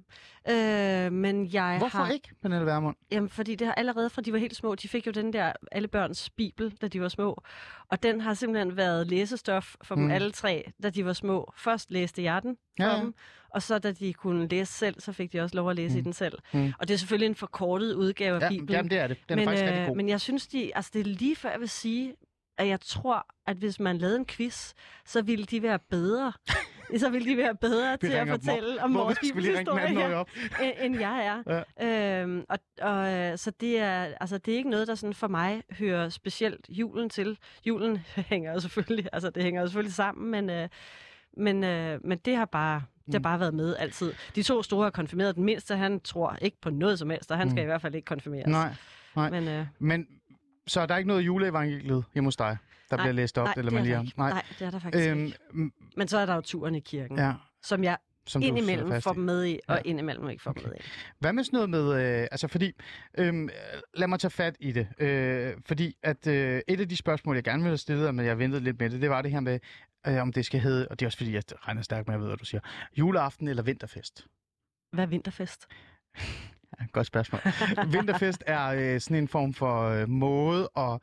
Speaker 5: øh, men jeg
Speaker 4: Hvorfor
Speaker 5: har...
Speaker 4: ikke, Pernille Vermund?
Speaker 5: Jamen, fordi det har allerede fra de var helt små, de fik jo den der alle børns bibel, da de var små. Og den har simpelthen været læsestof for dem
Speaker 4: Mm.
Speaker 5: alle tre, da de var små. Først læste jeg den for
Speaker 4: Ja, ja.
Speaker 5: dem, og så da de kunne læse selv, så fik de også lov at læse
Speaker 4: Mm.
Speaker 5: i den selv.
Speaker 4: Mm.
Speaker 5: Og det er selvfølgelig en forkortet udgave af
Speaker 4: Ja,
Speaker 5: Bibelen.
Speaker 4: jamen, det er det. Den er
Speaker 5: men,
Speaker 4: faktisk rigtig
Speaker 5: øh,
Speaker 4: god.
Speaker 5: men jeg synes, de, altså, det er lige før, jeg vil sige, at jeg tror, at hvis man lavede en quiz, så ville de være bedre. [laughs] så ville de være bedre til at fortælle om
Speaker 4: Hvor
Speaker 5: vores bibelhistorie
Speaker 4: op? [laughs]
Speaker 5: end, jeg er. Ja. Øhm, og, og, øh, så det er, altså, det er ikke noget, der sådan for mig hører specielt julen til. Julen [laughs] hænger jo selvfølgelig, altså det hænger jo selvfølgelig sammen, men, øh, men, øh, men det har bare det har
Speaker 4: Mm.
Speaker 5: bare været med altid. De to store er konfirmeret. Den mindste, han tror ikke på noget som helst, og han skal
Speaker 4: Mm.
Speaker 5: i hvert fald ikke konfirmeres.
Speaker 4: Nej, nej.
Speaker 5: Men, øh,
Speaker 4: Men så er der ikke noget juleevangeliet hjemme hos dig, der
Speaker 5: Nej,
Speaker 4: bliver læst op?
Speaker 5: nej,
Speaker 4: eller man
Speaker 5: er
Speaker 4: lige
Speaker 5: der
Speaker 4: har-
Speaker 5: ikke. Nej, det er der faktisk
Speaker 4: Øhm,
Speaker 5: ikke. Men så er der jo turen i kirken,
Speaker 4: ja,
Speaker 5: som jeg
Speaker 4: som
Speaker 5: indimellem får dem med i, og
Speaker 4: Ja.
Speaker 5: indimellem ikke får
Speaker 4: Okay.
Speaker 5: dem med i.
Speaker 4: Hvad med sådan noget med, øh, altså fordi, øh, lad mig tage fat i det, øh, fordi at øh, et af de spørgsmål, jeg gerne ville have stillet, men jeg ventede lidt med det, det var det her med, øh, om det skal hedde, og det er også fordi, jeg regner stærkt med, at jeg ved, hvad du siger, juleaften eller vinterfest?
Speaker 5: Hvad er vinterfest? [laughs]
Speaker 4: Godt spørgsmål. vinterfest er øh, sådan en form for øh, måde at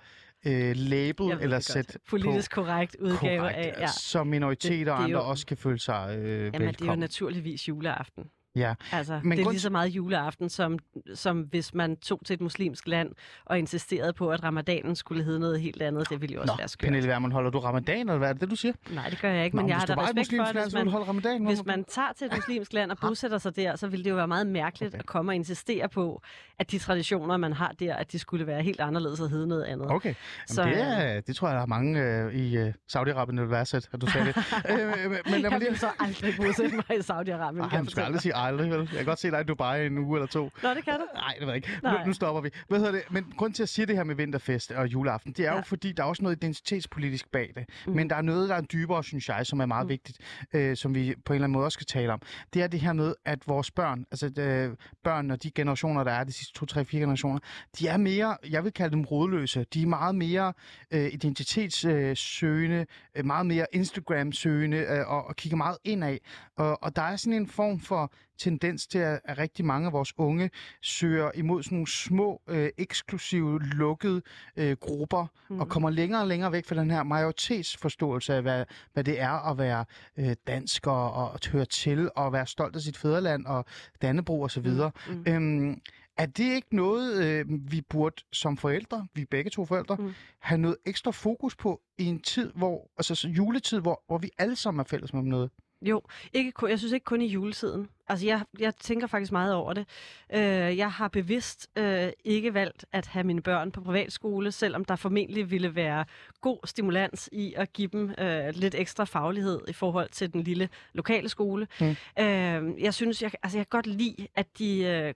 Speaker 4: øh, label
Speaker 5: ved
Speaker 4: eller sætte.
Speaker 5: Politisk korrekt udgave
Speaker 4: korrekt,
Speaker 5: af... Ja.
Speaker 4: så minoriteter
Speaker 5: er
Speaker 4: og andre
Speaker 5: jo-
Speaker 4: også kan føle sig øh,
Speaker 5: Jamen, det er jo
Speaker 4: velkommen.
Speaker 5: naturligvis juleaften.
Speaker 4: Ja.
Speaker 5: Altså, Men det er
Speaker 4: grund-
Speaker 5: lige så meget juleaften, som, som hvis man tog til et muslimsk land og insisterede på, at ramadanen skulle hedde noget helt andet. Det ville jo også
Speaker 4: Nå,
Speaker 5: være skørt.
Speaker 4: Pernille Vermund, holder du ramadan, eller hvad er det, det du siger?
Speaker 5: Nej, det gør jeg ikke,
Speaker 4: Nå,
Speaker 5: men jeg har da respekt for, at
Speaker 4: land,
Speaker 5: hvis man,
Speaker 4: holde ramadan.
Speaker 5: hvis man tager til et muslimsk land og bosætter sig der, så ville det jo være meget mærkeligt
Speaker 4: Okay.
Speaker 5: at komme og insistere på, at de traditioner, man har der, at de skulle være helt anderledes og hedde noget andet.
Speaker 4: Okay,
Speaker 5: Så,
Speaker 4: så, det, er, det tror jeg, der er mange øh, i øh, Saudi-Arabien, der vil værdsætte, at du sagde det. [laughs] øh, men lad mig
Speaker 5: jeg
Speaker 4: lige...
Speaker 5: vil så aldrig bosætte mig i Saudi-Arabien,
Speaker 4: Ej, man
Speaker 5: jeg
Speaker 4: skal aldrig sige aldrig, vel? Jeg kan godt se dig i Dubai en uge eller to.
Speaker 5: Nå, det kan du.
Speaker 4: Nej, det ved jeg ikke. Nu,
Speaker 5: Nej.
Speaker 4: nu stopper vi. Hvad hedder det? Men grund til at sige det her med vinterfest og juleaften, det er ja. jo fordi, der er også noget identitetspolitisk bag det. Mm. Men der er noget, der er dybere, synes jeg, som er meget. Mm. vigtigt, øh, som vi på en eller anden måde også skal tale om. Det er det her med, at vores børn, altså øh, børn og de generationer, der er, de sidste to, tre, fire generationer, de er mere, jeg vil kalde dem rodløse. De er meget mere øh, identitetssøgende, øh, meget mere Instagram-søgende øh, og, og kigger meget indad. Og, og der er sådan en form for tendens til, at, at rigtig mange af vores unge søger imod sådan nogle små, øh, eksklusive, lukkede øh, grupper, mm. og kommer længere og længere væk fra den her majoritetsforståelse af, hvad, hvad det er at være øh, dansk og, og at høre til, og være stolt af sit fædreland og Dannebro osv. Mm.
Speaker 5: Mm.
Speaker 4: Øhm, er det ikke noget, øh, vi burde som forældre, vi begge to forældre, mm. Have noget ekstra fokus på i en tid, hvor, altså så juletid, hvor, hvor vi alle sammen er fælles med noget?
Speaker 5: Jo, ikke kun, jeg synes ikke kun i juletiden. Altså, jeg, jeg tænker faktisk meget over det. Øh, jeg har bevidst øh, ikke valgt at have mine børn på privatskole, selvom der formentlig ville være god stimulans i at give dem øh, lidt ekstra faglighed i forhold til den lille lokale skole.
Speaker 4: Mm.
Speaker 5: Øh, jeg synes, jeg, altså, jeg kan godt lide, at de... Øh,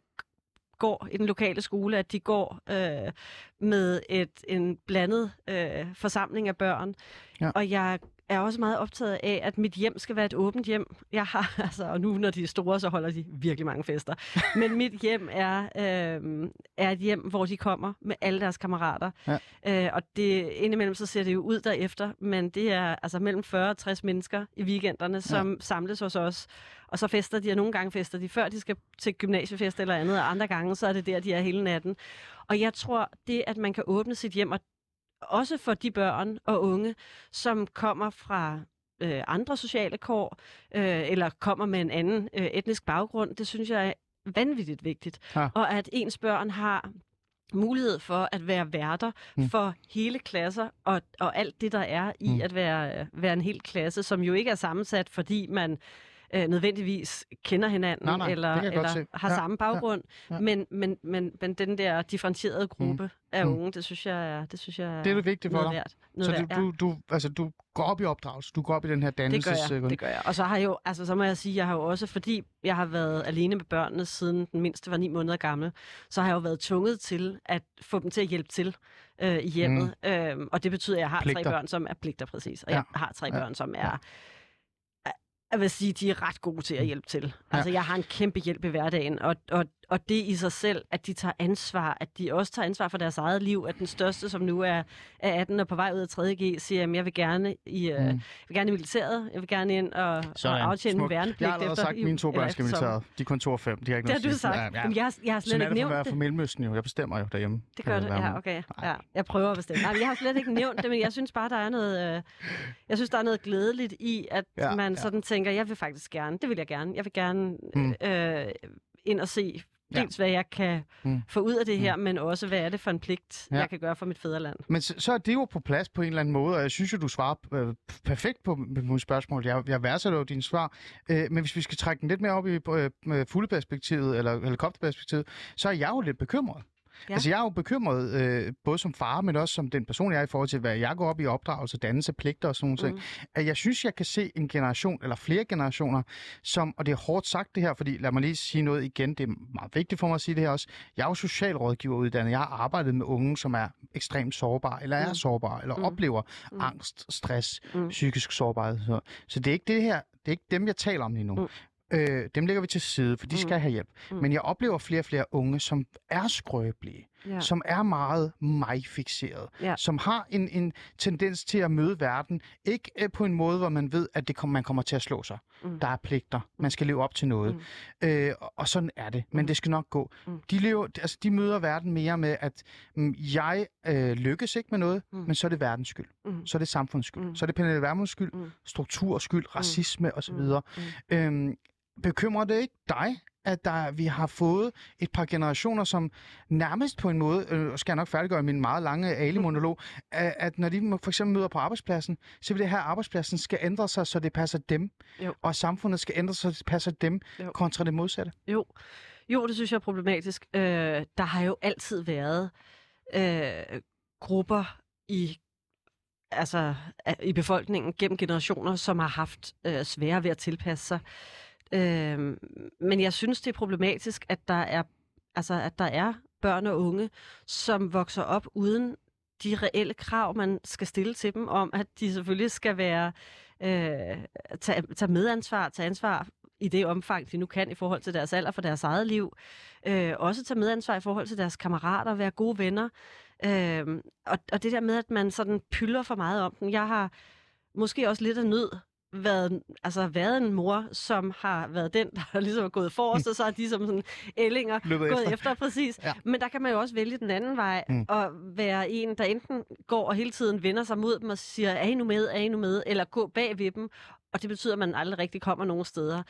Speaker 5: går i den lokale skole, at de går øh, med et, en blandet øh, forsamling af børn.
Speaker 4: Ja.
Speaker 5: Og jeg er også meget optaget af, at mit hjem skal være et åbent hjem. Jeg har, [laughs] altså, og nu når de er store, så holder de virkelig mange fester. [laughs] Men mit hjem er, øh, er et hjem, hvor de kommer med alle deres kammerater.
Speaker 4: Ja.
Speaker 5: Øh, og det, indimellem så ser det jo ud derefter, men det er altså mellem 40 og 60 mennesker i weekenderne, som ja. samles hos os. Og så fester de, og nogle gange fester de, før de skal til gymnasiefest eller andet, og andre gange, så er det der, de er hele natten. Og jeg tror, det at man kan åbne sit hjem, og også for de børn og unge, som kommer fra øh, andre sociale kår, øh, eller kommer med en anden øh, etnisk baggrund, det synes jeg er vanvittigt vigtigt.
Speaker 4: Ja.
Speaker 5: Og at ens børn har mulighed for at være værter
Speaker 4: Mm.
Speaker 5: for hele klasser og, og alt det, der er i
Speaker 4: Mm.
Speaker 5: mm. at være, øh, være en hel klasse, som jo ikke er sammensat, fordi man øh, nødvendigvis kender hinanden
Speaker 4: Nej, nej,
Speaker 5: eller, eller har
Speaker 4: Ja,
Speaker 5: samme baggrund,
Speaker 4: ja.
Speaker 5: Men, men, men, men den der differentierede gruppe mm. af
Speaker 4: Mm.
Speaker 5: unge, det synes jeg er, det synes jeg er
Speaker 4: Det er det vigtige for dig.
Speaker 5: værd.
Speaker 4: Så
Speaker 5: værd,
Speaker 4: du, du, du, altså, du går op i opdragelse, du går op i den her
Speaker 5: det gør
Speaker 4: dannelses...
Speaker 5: jeg, det gør jeg. Og så har jeg jo, altså så må jeg sige, jeg har jo også, fordi jeg har været alene med børnene, siden den mindste var ni måneder gammel, så har jeg jo været tvunget til at få dem til at hjælpe til øh, i hjemmet. Mm. Øhm, og det betyder, at jeg har
Speaker 4: Pligter.
Speaker 5: tre børn, som er pligter præcis. Og
Speaker 4: Ja.
Speaker 5: jeg har tre
Speaker 4: Ja.
Speaker 5: børn, som
Speaker 4: Ja.
Speaker 5: Er jeg vil sige, de er ret gode til at hjælpe til. Altså, jeg har en kæmpe hjælp i hverdagen, og, og, og det i sig selv, at de tager ansvar, at de også tager ansvar for deres eget liv, at den største, som nu er, er 18 og på vej ud af 3.G, siger, at jeg vil gerne i, mm. øh, jeg vil gerne i militæret, jeg vil gerne ind og, og aftjene min
Speaker 4: Smukt.
Speaker 5: værnepligt.
Speaker 4: Jeg har allerede
Speaker 5: efter,
Speaker 4: sagt, at mine to børn skal i
Speaker 5: sommer.
Speaker 4: militæret. De er kun to og fem. De har ikke
Speaker 5: Det har
Speaker 4: noget
Speaker 5: du sagt.
Speaker 4: Ja, ja.
Speaker 5: Jamen, jeg, har, jeg har slet
Speaker 4: Sådan er
Speaker 5: ikke
Speaker 4: det for
Speaker 5: nævnt det.
Speaker 4: fra Mellemøsten jo. Jeg bestemmer jo derhjemme.
Speaker 5: Det gør det, ja, okay. Ja, jeg prøver at bestemme. Nej, men jeg har slet ikke nævnt det, men jeg synes bare, der er noget, øh, jeg synes, der er noget glædeligt i, at
Speaker 4: Ja,
Speaker 5: ja, man
Speaker 4: ja.
Speaker 5: sådan tænker, jeg vil faktisk gerne, det vil jeg gerne. Jeg vil gerne
Speaker 4: Mm.
Speaker 5: øh, ind og se
Speaker 4: Ja.
Speaker 5: dels, hvad jeg kan
Speaker 4: Mm.
Speaker 5: få ud af det her, men også, hvad er det for en pligt,
Speaker 4: Ja.
Speaker 5: jeg kan gøre for mit fædreland.
Speaker 4: Men så, så er det jo på plads på en eller anden måde, og jeg synes jo, du svarer øh, perfekt på, mine spørgsmål. Jeg, jeg værdsætter jo dine svar. Øh, men hvis vi skal trække den lidt mere op i øh, med fugleperspektivet, eller helikopterperspektivet, så er jeg jo lidt bekymret. Ja. Altså, jeg er jo bekymret, øh, både som far, men også som den person, jeg er i forhold til, hvad jeg går op i opdragelse, dannelse, pligter og sådan nogle ting.
Speaker 5: Mm.
Speaker 4: At jeg synes, jeg kan se en generation, eller flere generationer, som, og det er hårdt sagt det her, fordi lad mig lige sige noget igen, det er meget vigtigt for mig at sige det her også. Jeg er jo socialrådgiver uddannet. Jeg har arbejdet med unge, som er ekstremt sårbare, eller er
Speaker 5: Mm.
Speaker 4: sårbare, eller
Speaker 5: Mm.
Speaker 4: oplever
Speaker 5: Mm.
Speaker 4: angst, stress,
Speaker 5: Mm.
Speaker 4: psykisk sårbarhed. Så, så det er ikke det her, det er ikke dem, jeg taler om lige nu.
Speaker 5: Mm.
Speaker 4: Øh, dem lægger vi til side, for de
Speaker 5: Mm.
Speaker 4: skal have hjælp.
Speaker 5: Mm.
Speaker 4: Men jeg oplever flere og flere unge, som er skrøbelige,
Speaker 5: Ja.
Speaker 4: som er meget mig-fixeret,
Speaker 5: Ja.
Speaker 4: som har en, en tendens til at møde verden, ikke øh, på en måde, hvor man ved, at det kom, man kommer til at slå sig.
Speaker 5: Mm.
Speaker 4: Der er pligter, man skal leve op til noget.
Speaker 5: Mm.
Speaker 4: Øh, og, og sådan er det, men
Speaker 5: Mm.
Speaker 4: det skal nok gå.
Speaker 5: Mm.
Speaker 4: De, lever, altså, de møder verden mere med, at mm, jeg øh, lykkes ikke med noget,
Speaker 5: Mm.
Speaker 4: men så er det verdens skyld.
Speaker 5: Mm.
Speaker 4: Så er det samfundets skyld.
Speaker 5: Mm.
Speaker 4: Så er det Pernille Vermunds skyld,
Speaker 5: Mm.
Speaker 4: strukturens skyld, racisme osv.
Speaker 5: Mm. Mm.
Speaker 4: Øhm, bekymrer det ikke dig, at der, vi har fået et par generationer, som nærmest på en måde, øh, skal jeg nok færdiggøre min meget lange Ali-monolog, [laughs] at, at når de for eksempel møder på arbejdspladsen, så vil det her arbejdspladsen skal ændre sig, så det passer dem,
Speaker 5: Jo.
Speaker 4: og samfundet skal ændre sig, så det passer dem,
Speaker 5: Jo.
Speaker 4: kontra det modsatte.
Speaker 5: Jo. jo, det synes jeg er problematisk. Øh, der har jo altid været øh, grupper i altså i befolkningen gennem generationer, som har haft øh, svære ved at tilpasse sig. Øh, men jeg synes, det er problematisk, at der er altså at der er børn og unge, som vokser op uden de reelle krav, man skal stille til dem om, at de selvfølgelig skal være øh, tage, tage medansvar, tage ansvar i det omfang, de nu kan i forhold til deres alder for deres eget liv. Øh, også tage medansvar i forhold til deres kammerater, være gode venner. Øh, og, og det der med, at man sådan pylder for meget om dem. Jeg har måske også lidt af nød været, altså været en mor, som har været den, der [laughs] ligesom er gået forrest, og så er de som sådan ællinger
Speaker 4: Løbet
Speaker 5: gået
Speaker 4: efter.
Speaker 5: efter, præcis.
Speaker 4: Ja.
Speaker 5: Men der kan man jo også vælge den anden vej,
Speaker 4: Mm.
Speaker 5: og være en, der enten går og hele tiden vender sig mod dem og siger, er I nu med, er I nu med, eller gå bag ved dem, og det betyder, at man aldrig rigtig kommer nogen steder.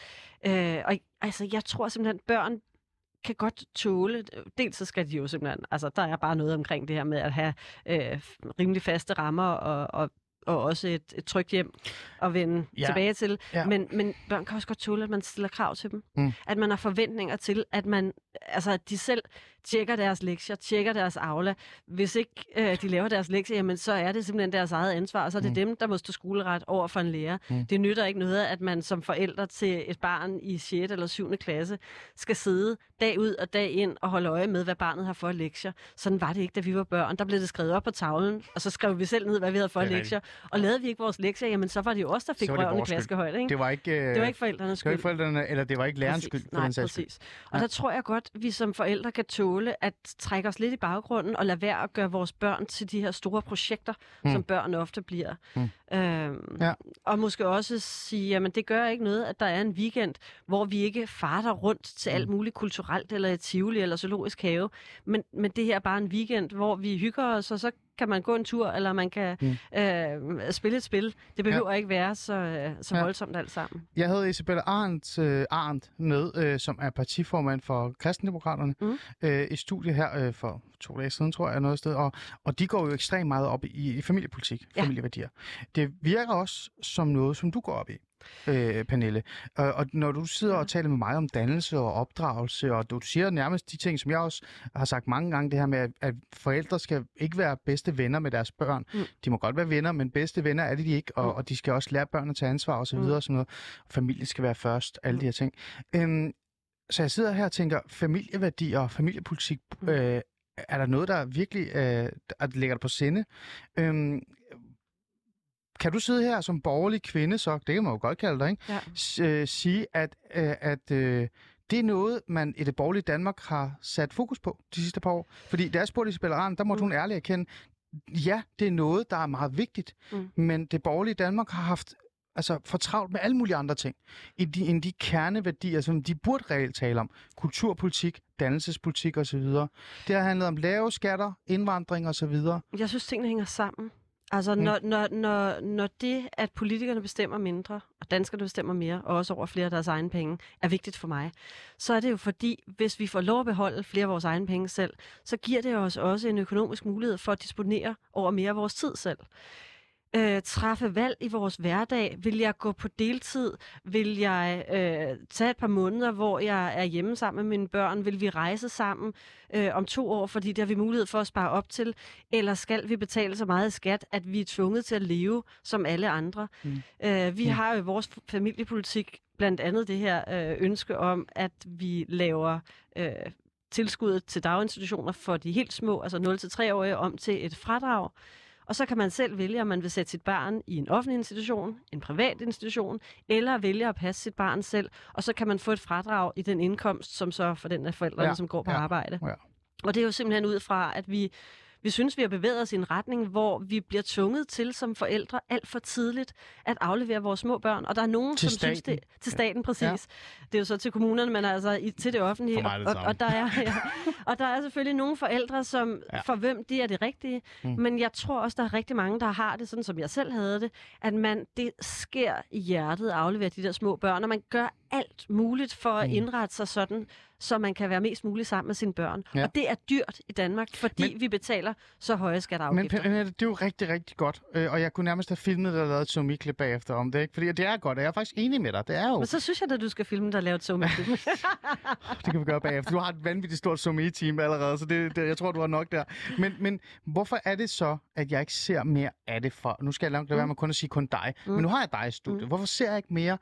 Speaker 5: Øh, og altså, jeg tror simpelthen, børn kan godt tåle, dels så skal de jo simpelthen, altså der er bare noget omkring det her med at have øh, rimelig faste rammer og, og og også et, et trygt hjem at vende
Speaker 4: Ja.
Speaker 5: tilbage til.
Speaker 4: Ja.
Speaker 5: Men, men børn kan også godt tåle, at man stiller krav til dem.
Speaker 4: Mm.
Speaker 5: At man har forventninger til, at man, altså at de selv, tjekker deres lektier, tjekker deres aula. Hvis ikke øh, de laver deres lektier, jamen, så er det simpelthen deres eget ansvar, og så er det mm. dem, der må stå skoleret over for en lærer. Mm. Det nytter ikke noget, at man som forældre til et barn i 6. eller 7. klasse skal sidde dag ud og dag ind og holde øje med, hvad barnet har for lektier. Sådan var det ikke, da vi var børn. Der blev det skrevet op på tavlen, og så skrev vi selv ned, hvad vi havde for lektier. Og lavede vi ikke vores lektier, jamen så var det jo os, der fik røven i klaskehøjde. Ikke?
Speaker 4: Det var ikke, øh,
Speaker 5: det var ikke forældrenes skyld.
Speaker 4: Det var ikke forældrene, eller det var ikke lærernes skyld. For
Speaker 5: Nej,
Speaker 4: den
Speaker 5: præcis. Og der tror jeg godt, vi som forældre kan tåle at trække os lidt i baggrunden og lade være at gøre vores børn til de her store projekter, mm. som børn ofte bliver. Mm. Øhm, ja. Og måske også sige, jamen det gør ikke noget, at der er en weekend, hvor vi ikke farter rundt til alt mm. muligt kulturelt, eller et tivoli, eller zoologisk have. Men, men det her er bare en weekend, hvor vi hygger os, og så kan man gå en tur, eller man kan mm. øh, spille et spil. Det behøver ja. ikke være så, øh, så ja. voldsomt alt sammen.
Speaker 4: Jeg havde Isabella Arndt, øh, Arndt med, øh, som er partiformand for Kristendemokraterne, mm. øh, i studiet her øh, for to dage siden, tror jeg, noget sted. Og, og de går jo ekstremt meget op i, i familiepolitik, ja. familieværdier. Det virker også som noget, som du går op i øh, Pernille. Og, og når du sidder og taler med mig om dannelse og opdragelse, og du, siger nærmest de ting, som jeg også har sagt mange gange, det her med, at, forældre skal ikke være bedste venner med deres børn. Mm. De må godt være venner, men bedste venner er det de ikke, og, mm. og de skal også lære børn at tage ansvar osv. Mm. Og sådan noget. Familien skal være først, alle de her ting. Øhm, så jeg sidder her og tænker, familieværdier og familiepolitik, mm. øh, er der noget, der virkelig øh, at ligger på sinde? Øhm, kan du sidde her som borgerlig kvinde, så det kan man jo godt kalde dig, ikke? Ja. S- øh, sige, at, øh, at øh, det er noget, man i det borgerlige Danmark har sat fokus på de sidste par år. Fordi da jeg spurgte Isabella Rand, der måtte mm. hun ærligt erkende, ja, det er noget, der er meget vigtigt, mm. men det borgerlige Danmark har haft altså for travlt med alle mulige andre ting, end de, end de kerneværdier, som de burde reelt tale om. Kulturpolitik, dannelsespolitik osv. Det har handlet om lave skatter, indvandring osv.
Speaker 5: Jeg synes, tingene hænger sammen. Altså, mm. når, når, når, når det, at politikerne bestemmer mindre, og danskerne bestemmer mere, og også over flere af deres egne penge, er vigtigt for mig, så er det jo fordi, hvis vi får lov at beholde flere af vores egne penge selv, så giver det os også en økonomisk mulighed for at disponere over mere af vores tid selv øh, træffe valg i vores hverdag? Vil jeg gå på deltid? Vil jeg øh, tage et par måneder, hvor jeg er hjemme sammen med mine børn? Vil vi rejse sammen øh, om to år, fordi det har vi mulighed for at spare op til? Eller skal vi betale så meget skat, at vi er tvunget til at leve som alle andre? Mm. Øh, vi mm. har jo i vores familiepolitik blandt andet det her øh, ønske om, at vi laver... Øh, tilskuddet til daginstitutioner for de helt små, altså 0-3-årige, om til et fradrag, og så kan man selv vælge, om man vil sætte sit barn i en offentlig institution, en privat institution, eller vælge at passe sit barn selv. Og så kan man få et fradrag i den indkomst, som så for den af forældrene, ja. som går på ja. arbejde. Ja. Og det er jo simpelthen ud fra, at vi vi synes, vi har bevæget os i en retning, hvor vi bliver tvunget til som forældre alt for tidligt at aflevere vores små børn. Og der er nogen,
Speaker 4: til
Speaker 5: som
Speaker 4: staten.
Speaker 5: synes det... Til staten, præcis. Ja. Det er jo så til kommunerne, men altså i, til det offentlige.
Speaker 4: For det
Speaker 5: og, og, der er, ja, og der er selvfølgelig nogle forældre, som ja. for hvem det er det rigtige. Mm. Men jeg tror også, der er rigtig mange, der har det, sådan som jeg selv havde det, at man det sker i hjertet at aflevere de der små børn, og man gør alt muligt for at mm. indrette sig sådan, så man kan være mest muligt sammen med sine børn. Ja. Og det er dyrt i Danmark, fordi men, vi betaler så høje skatteafgifter.
Speaker 4: Men, men det er jo rigtig, rigtig godt. Øh, og jeg kunne nærmest have filmet dig og lavet et somi bagefter om det. Ikke? Fordi det er godt, og jeg er faktisk enig med dig. Det er jo...
Speaker 5: Men så synes jeg, at du skal filme dig og lave et somi [laughs]
Speaker 4: Det kan vi gøre bagefter. Du har et vanvittigt stort somi team allerede, så det, det, jeg tror, du har nok der. Men, men hvorfor er det så, at jeg ikke ser mere af det for... Nu skal jeg langt lade være med kun at sige kun dig. Mm. Men nu har jeg dig i studiet. Mm. Hvorfor ser jeg ikke mere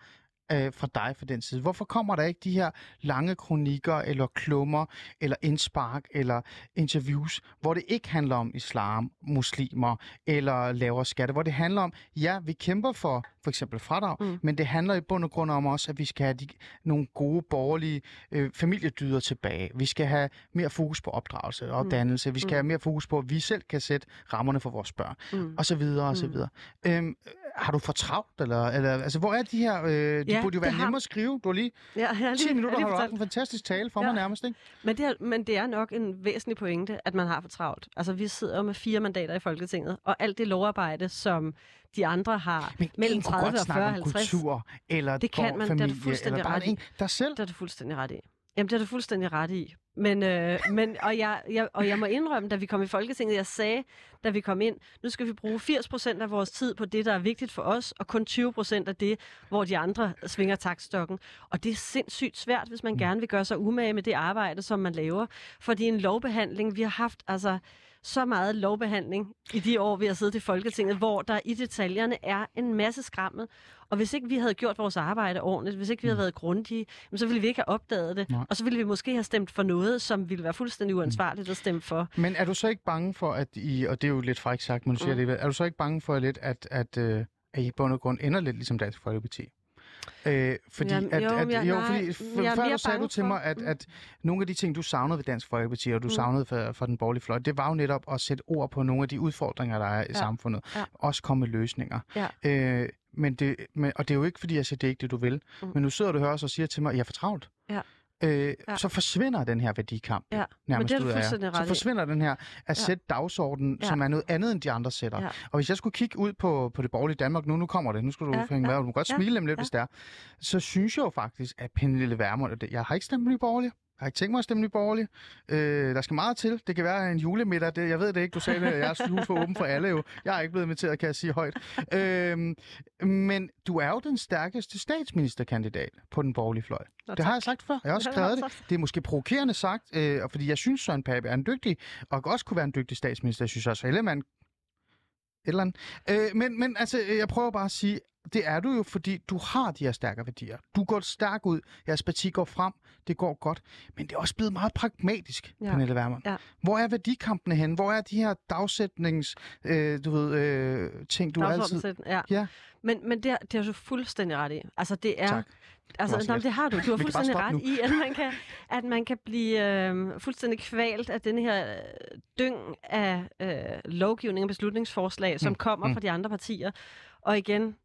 Speaker 4: øh, fra dig fra den side? Hvorfor kommer der ikke de her lange kronikker, eller klummer, eller indspark, eller interviews, hvor det ikke handler om islam, muslimer, eller lavere skatte, hvor det handler om, ja, vi kæmper for for eksempel fradrag, mm. men det handler i bund og grund om også, at vi skal have de, nogle gode borgerlige øh, familiedyder tilbage. Vi skal have mere fokus på opdragelse og mm. dannelse. Vi skal mm. have mere fokus på, at vi selv kan sætte rammerne for vores børn, mm. og så videre, og så mm. videre. Øhm, har du for travlt, eller, eller altså, hvor er de her, øh, de ja, burde jo være nemme at skrive. Du har lige, ja, lige 10 minutter har du en fantastisk tale for ja. mig nærmest, ikke?
Speaker 5: Men det, er, men det er nok en væsentlig pointe, at man har for travlt. Altså, vi sidder jo med fire mandater i Folketinget, og alt det lovarbejde, som de andre har
Speaker 4: Men
Speaker 5: mellem 30 og 40
Speaker 4: 50. kultur, eller
Speaker 5: det kan man,
Speaker 4: familie,
Speaker 5: det er du fuldstændig
Speaker 4: eller
Speaker 5: ret i.
Speaker 4: der selv.
Speaker 5: Det er du fuldstændig ret i. Jamen, det er du fuldstændig ret i. Men, øh, men og, jeg, jeg, og jeg må indrømme, da vi kom i Folketinget, jeg sagde, da vi kom ind, nu skal vi bruge 80 procent af vores tid på det, der er vigtigt for os, og kun 20 procent af det, hvor de andre svinger taktstokken. Og det er sindssygt svært, hvis man gerne vil gøre sig umage med det arbejde, som man laver. Fordi en lovbehandling, vi har haft altså så meget lovbehandling i de år, vi har siddet i Folketinget, hvor der i detaljerne er en masse skrammel. Og hvis ikke vi havde gjort vores arbejde ordentligt, hvis ikke vi havde været grundige, så ville vi ikke have opdaget det.
Speaker 4: Nej.
Speaker 5: Og så ville vi måske have stemt for noget, som ville være fuldstændig uansvarligt at stemme for.
Speaker 4: Men er du så ikke bange for, at I, og det er jo lidt frækt sagt, men du siger
Speaker 5: Mm.
Speaker 4: det, er du så ikke bange for lidt, at, at, øh, at I og grund ender lidt ligesom Dansk Folkeparti? Øh, fordi,
Speaker 5: Jamen,
Speaker 4: at,
Speaker 5: jo,
Speaker 4: at,
Speaker 5: jeg-
Speaker 4: jo,
Speaker 5: nej,
Speaker 4: fordi
Speaker 5: jeg
Speaker 4: f-
Speaker 5: er
Speaker 4: før du sagde du til
Speaker 5: for-
Speaker 4: mig, at,
Speaker 5: Mm.
Speaker 4: at nogle af de ting, du savnede ved Dansk Folkeparti, og du
Speaker 5: Mm.
Speaker 4: savnede for, for den borgerlige fløj, det var jo netop at sætte ord på nogle af de udfordringer, der er i
Speaker 5: Ja.
Speaker 4: samfundet.
Speaker 5: Ja.
Speaker 4: Også komme med løsninger.
Speaker 5: Ja.
Speaker 4: Øh, men det, men, og det er jo ikke, fordi jeg siger, det er ikke det, du vil.
Speaker 5: Mm.
Speaker 4: Men nu sidder du her og siger til mig, at jeg er for travlt.
Speaker 5: Ja.
Speaker 4: Øh,
Speaker 5: Ja.
Speaker 4: Så forsvinder den her værdikamp.
Speaker 5: Ja,
Speaker 4: nærmest
Speaker 5: det er
Speaker 4: ud af jer. Så forsvinder den her at
Speaker 5: Ja.
Speaker 4: sætte dagsordenen,
Speaker 5: Ja.
Speaker 4: som er noget andet, end de andre sætter.
Speaker 5: Ja.
Speaker 4: Og hvis jeg skulle kigge ud på, på det borgerlige Danmark nu, nu kommer det, nu skal du
Speaker 5: Ja,
Speaker 4: ja, hænge med,
Speaker 5: ja,
Speaker 4: og du må godt
Speaker 5: ja,
Speaker 4: smile dem lidt,
Speaker 5: ja.
Speaker 4: hvis det er, så synes jeg jo faktisk, at Pernille Vermund, jeg har ikke stemt på Nye Borgerlige, har ikke tænkt mig at stemme Nye Borgerlige. Øh, der skal meget til. Det kan være en julemiddag. Det, jeg ved det ikke. Du sagde det. Jeg er hus for åben for alle jo. Jeg er ikke blevet inviteret, kan jeg sige højt. Øh, men du er jo den stærkeste statsministerkandidat på den borgerlige fløj.
Speaker 5: Nå,
Speaker 4: Det har jeg sagt før. Jeg har også skrevet [laughs] det. Det er måske provokerende sagt, øh, og fordi jeg synes, Søren Pape er en dygtig, og også kunne være en dygtig statsminister. Jeg synes også, Ellemann et eller andet. Øh, men, men altså, jeg prøver bare at sige, det er du jo, fordi du har de her stærke værdier. Du går stærk ud, jeres parti går frem, det går godt, men det er også blevet meget pragmatisk,
Speaker 5: Ja.
Speaker 4: Pernille Vermund.
Speaker 5: Ja.
Speaker 4: Hvor er værdikampene henne? Hvor er de her dagsætnings, øh, du ved, øh, ting, du altid...
Speaker 5: Ja.
Speaker 4: Ja.
Speaker 5: Men, men det, har- det har du fuldstændig ret i. Altså, det er...
Speaker 4: Tak.
Speaker 5: Altså, nej, det har du. Du har [laughs] fuldstændig ret
Speaker 4: nu.
Speaker 5: i, at man kan, at man kan blive øh, fuldstændig kvalt af den her øh, dyng af øh, lovgivning og beslutningsforslag, som
Speaker 4: Mm,
Speaker 5: kommer
Speaker 4: mm.
Speaker 5: fra de andre partier. Og igen,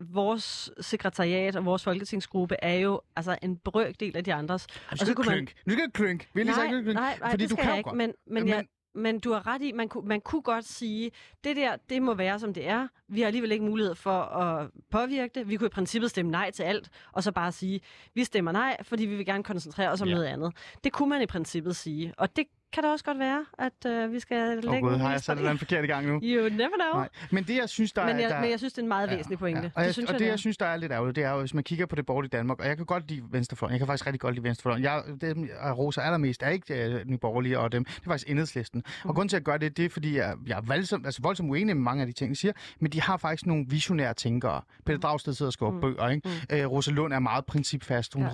Speaker 5: vores sekretariat og vores folketingsgruppe er jo altså en brøkdel af de andres.
Speaker 4: Nu skal du klynk. Nu skal du klynk. Vi har lige sagt,
Speaker 5: nej,
Speaker 4: du klynk.
Speaker 5: nej, nej,
Speaker 4: fordi
Speaker 5: det
Speaker 4: du
Speaker 5: skal
Speaker 4: kan
Speaker 5: jeg ikke,
Speaker 4: godt.
Speaker 5: men, men,
Speaker 4: Men-
Speaker 5: jeg, men du har ret i, man kunne, man kunne godt sige, det der, det må være, som det er. Vi har alligevel ikke mulighed for at påvirke det. Vi kunne i princippet stemme nej til alt, og så bare sige, vi stemmer nej, fordi vi vil gerne koncentrere os om
Speaker 4: Ja.
Speaker 5: noget andet. Det kunne man i princippet sige, og det kan da også godt være, at øh, vi skal lægge
Speaker 4: oh, gud,
Speaker 5: en
Speaker 4: har jeg sat et eller andet forkert i gang nu? [laughs]
Speaker 5: You never know.
Speaker 4: Nej. Men det, jeg synes, der
Speaker 5: Men
Speaker 4: er...
Speaker 5: jeg,
Speaker 4: der...
Speaker 5: men jeg synes, det er en meget væsentlig pointe.
Speaker 4: Og, jeg,
Speaker 5: det synes
Speaker 4: og
Speaker 5: jeg,
Speaker 4: det,
Speaker 5: det
Speaker 4: jeg
Speaker 5: er.
Speaker 4: synes, der er lidt ærgerligt, det er jo, hvis man kigger på det borgerlige Danmark, og jeg kan godt lide venstrefløjen, jeg kan faktisk rigtig godt lide venstrefløjen. Jeg, dem, jeg roser allermest er ikke uh, nye borgerlige, og dem, det er faktisk enhedslisten.
Speaker 5: Mm.
Speaker 4: Og grunden til at gøre det, det er, fordi jeg, jeg er voldsomt, altså voldsomt uenig med mange af de ting, de siger, men de har faktisk nogle visionære tænkere. Peter Dragsted sidder og skriver
Speaker 5: Mm.
Speaker 4: bøger, ikke?
Speaker 5: Mm.
Speaker 4: Øh, Rosa Lund er meget principfast. Hun
Speaker 5: Ja.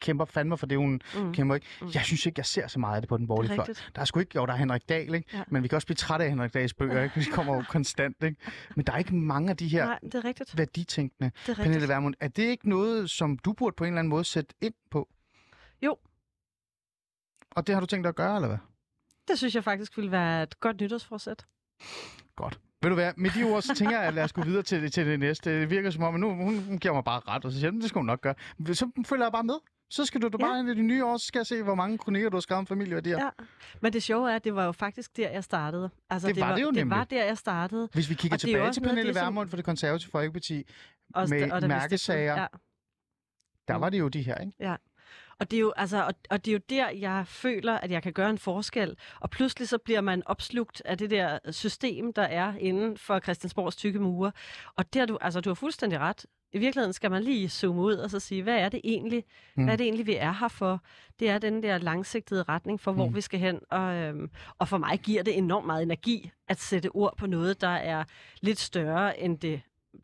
Speaker 4: Kæmper fandme for det, hun
Speaker 5: Mm.
Speaker 4: kæmper ikke.
Speaker 5: Mm.
Speaker 4: Jeg synes ikke, jeg ser så meget af det på den borgerlige
Speaker 5: er
Speaker 4: fløj. Der er sgu ikke, jo, der er Henrik Dahl, ikke?
Speaker 5: Ja.
Speaker 4: Men vi kan også blive trætte af Henrik Dahls bøger, ikke? De kommer jo konstant, ikke? Men der er ikke mange af de her
Speaker 5: Nej, det er rigtigt.
Speaker 4: værditænkende.
Speaker 5: Det er
Speaker 4: Pernille. Vermund, er det ikke noget, som du burde på en eller anden måde sætte ind på?
Speaker 5: Jo.
Speaker 4: Og det har du tænkt dig at gøre, eller hvad?
Speaker 5: Det synes jeg faktisk ville være et godt nytårsforsæt.
Speaker 4: Godt. Ved du hvad, med de ord, så tænker jeg, at lad os gå videre til, til det næste. Det virker som om, at nu hun, hun giver mig bare ret, og så siger hun, det skal hun nok gøre. Så følger jeg bare med. Så skal du da
Speaker 5: Ja.
Speaker 4: bare ind i det nye år, så skal jeg se, hvor mange kronikker du har skrevet om familieværdier.
Speaker 5: Ja. Men det sjove er, at det var jo faktisk der, jeg startede. Altså,
Speaker 4: Det var det jo
Speaker 5: det
Speaker 4: nemlig.
Speaker 5: var der, jeg startede.
Speaker 4: Hvis vi kigger
Speaker 5: Og det
Speaker 4: tilbage
Speaker 5: også
Speaker 4: til Pernille
Speaker 5: det, som-
Speaker 4: Vermund for det konservative Folkeparti,
Speaker 5: Og,
Speaker 4: Med
Speaker 5: og
Speaker 4: mærkesager.
Speaker 5: Ja.
Speaker 4: der var det jo de her, ikke?
Speaker 5: Og det, er jo, altså, og, og det er jo der, jeg føler, at jeg kan gøre en forskel. Og pludselig så bliver man opslugt af det der system, der er inden for Christiansborgs tykke mure. Og der, du, altså, du har fuldstændig ret. I virkeligheden skal man lige zoome ud og så sige, hvad er det egentlig,
Speaker 4: Mm.
Speaker 5: hvad er det egentlig vi er her for? Det er den der langsigtede retning for, hvor
Speaker 4: Mm.
Speaker 5: vi skal hen. Og, øhm, og for mig giver det enormt meget energi at sætte ord på noget, der er lidt større end det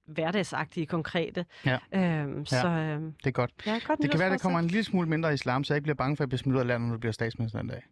Speaker 5: hverdagsagtige, konkrete.
Speaker 4: Ja.
Speaker 5: Øhm, så øhm,
Speaker 4: Det er godt.
Speaker 5: ja, godt
Speaker 4: Det kan være, der
Speaker 5: nytårsforsæt.
Speaker 4: kommer en lille smule mindre islam, så jeg ikke bliver bange for, at jeg bliver smidt ud af landet, når du bliver statsminister en dag.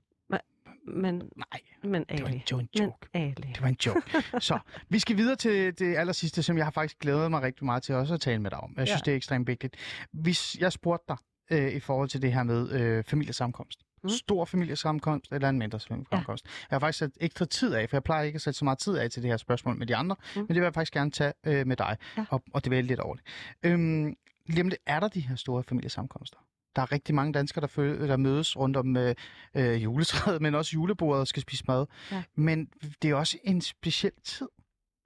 Speaker 5: Men,
Speaker 4: Nej,
Speaker 5: men
Speaker 4: det var en, var en
Speaker 5: Men
Speaker 4: joke.
Speaker 5: Ali.
Speaker 4: Det var en joke. [laughs] Så, vi skal videre til det aller sidste, som jeg har faktisk glædet mig rigtig meget til også at tale med dig om. Jeg synes,
Speaker 5: Ja.
Speaker 4: det er ekstremt vigtigt. Hvis jeg spurgte dig øh, i forhold til det her med øh, familiesamkomst. Mm. Stor familiesamkomst eller en mindre familiesamkomst. Ja. Jeg har faktisk sat ekstra tid af, for jeg plejer ikke at sætte så meget tid af til det her spørgsmål med de andre, mm. Men det vil jeg faktisk gerne tage øh, med dig,
Speaker 5: Ja.
Speaker 4: og, og det vil lidt over det. Øhm, lidt er der de her store familiesamkomster. Der er rigtig mange danskere, der, føl- der mødes rundt om øh, øh, juletræet, [laughs] men også julebordet og skal spise mad.
Speaker 5: Ja.
Speaker 4: Men det er også en speciel tid,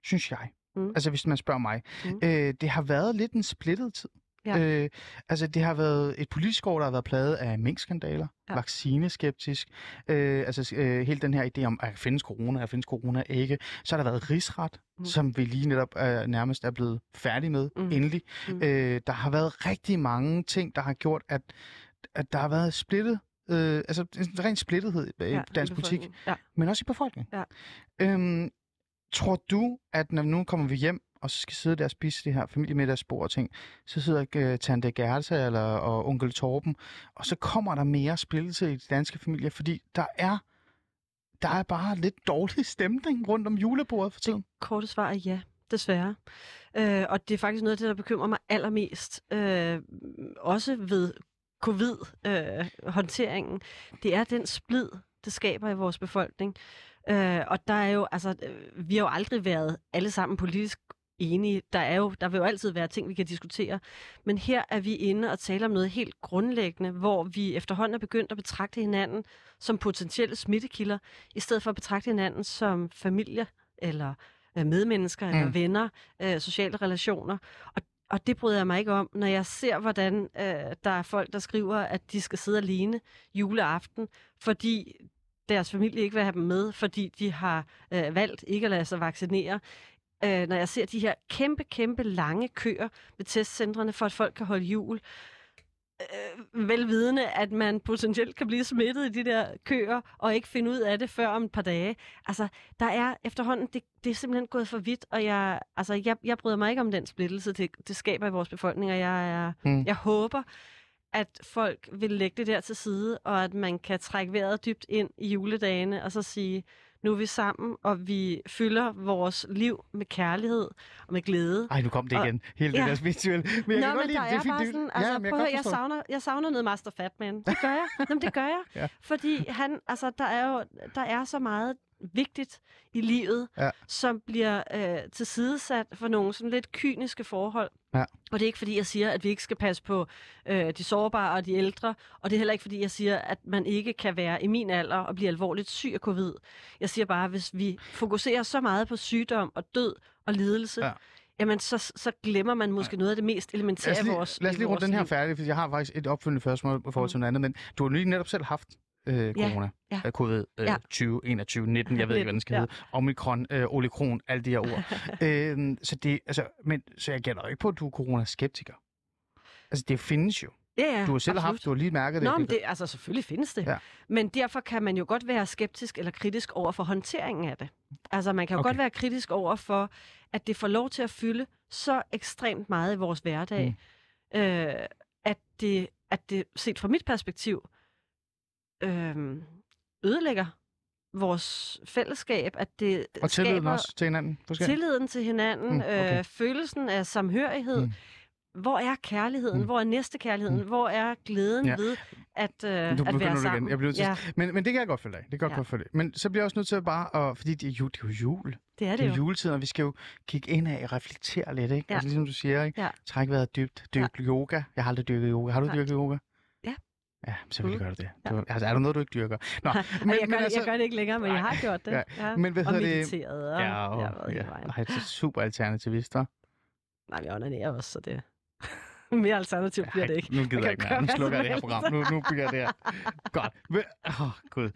Speaker 4: synes jeg.
Speaker 5: Mm.
Speaker 4: Altså hvis man spørger mig.
Speaker 5: Mm.
Speaker 4: Øh, det har været lidt en splittet tid.
Speaker 5: Ja.
Speaker 4: Øh, altså, det har været et politisk år, der har været plaget af minkskandaler,
Speaker 5: Ja.
Speaker 4: vaccineskeptisk, øh, altså øh, hele den her idé om, at findes corona, at findes corona ikke. Så har der været rigsret,
Speaker 5: Mm.
Speaker 4: som vi lige netop øh, nærmest er blevet færdige med,
Speaker 5: Mm.
Speaker 4: endelig.
Speaker 5: Mm.
Speaker 4: Øh, der har været rigtig mange ting, der har gjort, at, at der har været splittet, øh, altså en ren splittethed i
Speaker 5: Ja,
Speaker 4: dansk politik.
Speaker 5: Ja.
Speaker 4: men også i befolkningen.
Speaker 5: Ja.
Speaker 4: Øhm, tror du, at når nu kommer vi hjem, og så skal sidde der og spise det her familiemiddagsbord og ting, så sidder uh, Tante Gerta eller, og onkel Torben, og så kommer der mere splittelse i de danske familier, fordi der er, der er bare lidt dårlig stemning rundt om julebordet for tiden.
Speaker 5: Korte svar er ja, desværre. Øh, og det er faktisk noget af det, der bekymrer mig allermest. Øh, også ved covid-håndteringen. det er den splid, det skaber i vores befolkning. Øh, og der er jo, altså, øh, vi har jo aldrig været alle sammen politisk enige. Der, er jo, der vil jo altid være ting, vi kan diskutere. Men her er vi inde og tale om noget helt grundlæggende, hvor vi efterhånden er begyndt at betragte hinanden som potentielle smittekilder, i stedet for at betragte hinanden som familie eller øh, medmennesker mm. eller venner, øh, sociale relationer. Og, og det bryder jeg mig ikke om, når jeg ser, hvordan øh, der er folk, der skriver, at de skal sidde alene juleaften, fordi deres familie ikke vil have dem med, fordi de har øh, valgt ikke at lade sig vaccinere. Øh, når jeg ser de her kæmpe, kæmpe lange køer ved testcentrene, for at folk kan holde jul, øh, velvidende, at man potentielt kan blive smittet i de der køer, og ikke finde ud af det før om et par dage. Altså, der er efterhånden, det, det er simpelthen gået for vidt, og jeg, altså, jeg, jeg bryder mig ikke om den splittelse, det, det skaber i vores befolkning, og jeg, er,
Speaker 4: Mm.
Speaker 5: jeg håber, at folk vil lægge det der til side, og at man kan trække vejret dybt ind i juledagene, og så sige, nu er vi sammen, og vi fylder vores liv med kærlighed og med glæde.
Speaker 4: Ej, nu kom det
Speaker 5: Og-
Speaker 4: igen. Hele
Speaker 5: Ja.
Speaker 4: det der spirituelle. Men jeg
Speaker 5: Nå,
Speaker 4: kan godt
Speaker 5: men
Speaker 4: lide
Speaker 5: der
Speaker 4: det.
Speaker 5: Er
Speaker 4: fint,
Speaker 5: bare sådan,
Speaker 4: Ja,
Speaker 5: altså,
Speaker 4: men jeg
Speaker 5: prøv jeg
Speaker 4: forstå.
Speaker 5: savner, jeg savner noget Master Fatman. Det gør jeg. Jamen, det gør jeg.
Speaker 4: Ja. [laughs]
Speaker 5: Fordi han, altså, der er jo der er så meget vigtigt i livet,
Speaker 4: Ja.
Speaker 5: som bliver øh, tilsidesat for nogle sådan lidt kyniske forhold.
Speaker 4: Ja.
Speaker 5: Og det er ikke fordi, jeg siger, at vi ikke skal passe på øh, de sårbare og de ældre. Og det er heller ikke fordi, jeg siger, at man ikke kan være i min alder og blive alvorligt syg af covid. Jeg siger bare, at hvis vi fokuserer så meget på sygdom og død og lidelse,
Speaker 4: Ja.
Speaker 5: jamen så, så glemmer man måske noget af det mest elementære
Speaker 4: Lad lige,
Speaker 5: i vores
Speaker 4: lad os lige runde den her færdig, for jeg har faktisk et opfølgende spørgsmål i forhold til noget andet, men du har lige netop selv haft øh, corona,
Speaker 5: ja.
Speaker 4: Øh, covid øh,
Speaker 5: Ja.
Speaker 4: 20, 21, 19, jeg ved ikke, [laughs] hvad den skal
Speaker 5: Ja.
Speaker 4: hedde, omikron, øh, olikron, alle de her ord. [laughs] øh, så, det, altså, men, så jeg gætter jo ikke på, at du er coronaskeptiker. Altså, det findes jo.
Speaker 5: Ja, ja,
Speaker 4: Du har selv
Speaker 5: absolut.
Speaker 4: haft, du har lige mærket det.
Speaker 5: Nå, men det, altså selvfølgelig findes det.
Speaker 4: Ja.
Speaker 5: Men derfor kan man jo godt være skeptisk eller kritisk over for håndteringen af det. Altså man kan jo
Speaker 4: Okay.
Speaker 5: godt være kritisk over for, at det får lov til at fylde så ekstremt meget i vores hverdag, mm. øh, at, det, at det set fra mit perspektiv øh, ødelægger vores fællesskab, at det
Speaker 4: Og tilliden
Speaker 5: skaber
Speaker 4: også til hinanden. Måske.
Speaker 5: tilliden til hinanden,
Speaker 4: Mm, okay.
Speaker 5: øh, følelsen af samhørighed.
Speaker 4: Mm.
Speaker 5: Hvor er kærligheden?
Speaker 4: Mm.
Speaker 5: Hvor er næstekærligheden?
Speaker 4: Mm.
Speaker 5: Hvor er glæden
Speaker 4: Ja.
Speaker 5: ja. ved at, øh,
Speaker 4: Du
Speaker 5: at være sammen?
Speaker 4: igen. Jeg bliver til
Speaker 5: ja,
Speaker 4: Men, men det kan jeg godt følge af. Det kan jeg
Speaker 5: Ja.
Speaker 4: godt følge af. Men så bliver jeg også nødt til bare at... Fordi det er, ju, det er jo jul.
Speaker 5: det er
Speaker 4: Det
Speaker 5: det
Speaker 4: er
Speaker 5: jo.
Speaker 4: juletiden, og vi skal jo kigge ind af og reflektere lidt, ikke?
Speaker 5: Ja.
Speaker 4: Altså ligesom du siger, ikke?
Speaker 5: Ja.
Speaker 4: Træk vejret dybt. Dyk yoga. Jeg har aldrig dyrket yoga. Har du
Speaker 5: Nej.
Speaker 4: dyrket yoga?
Speaker 5: Ja.
Speaker 4: Ja, selvfølgelig
Speaker 5: Mm.
Speaker 4: gør du det.
Speaker 5: Ja.
Speaker 4: Du, altså, er der noget, du ikke dyrker? Nå,
Speaker 5: Men, jeg, gør, altså, jeg gør det ikke længere, men jeg har gjort det.
Speaker 4: Ja.
Speaker 5: Ja.
Speaker 4: Men hvad
Speaker 5: og
Speaker 4: hedder det?
Speaker 5: og
Speaker 4: Ja,
Speaker 5: jeg har
Speaker 4: og, ja. Nej, det er super alternativist, hva'?
Speaker 5: Nej, jeg onanerer også, så det mere alternativt bliver det ikke.
Speaker 4: Nu gider jeg
Speaker 5: Jeg
Speaker 4: ikke mere. Nu slukker jeg det her program. Nu, nu bliver det her. Godt. Åh, oh, gud.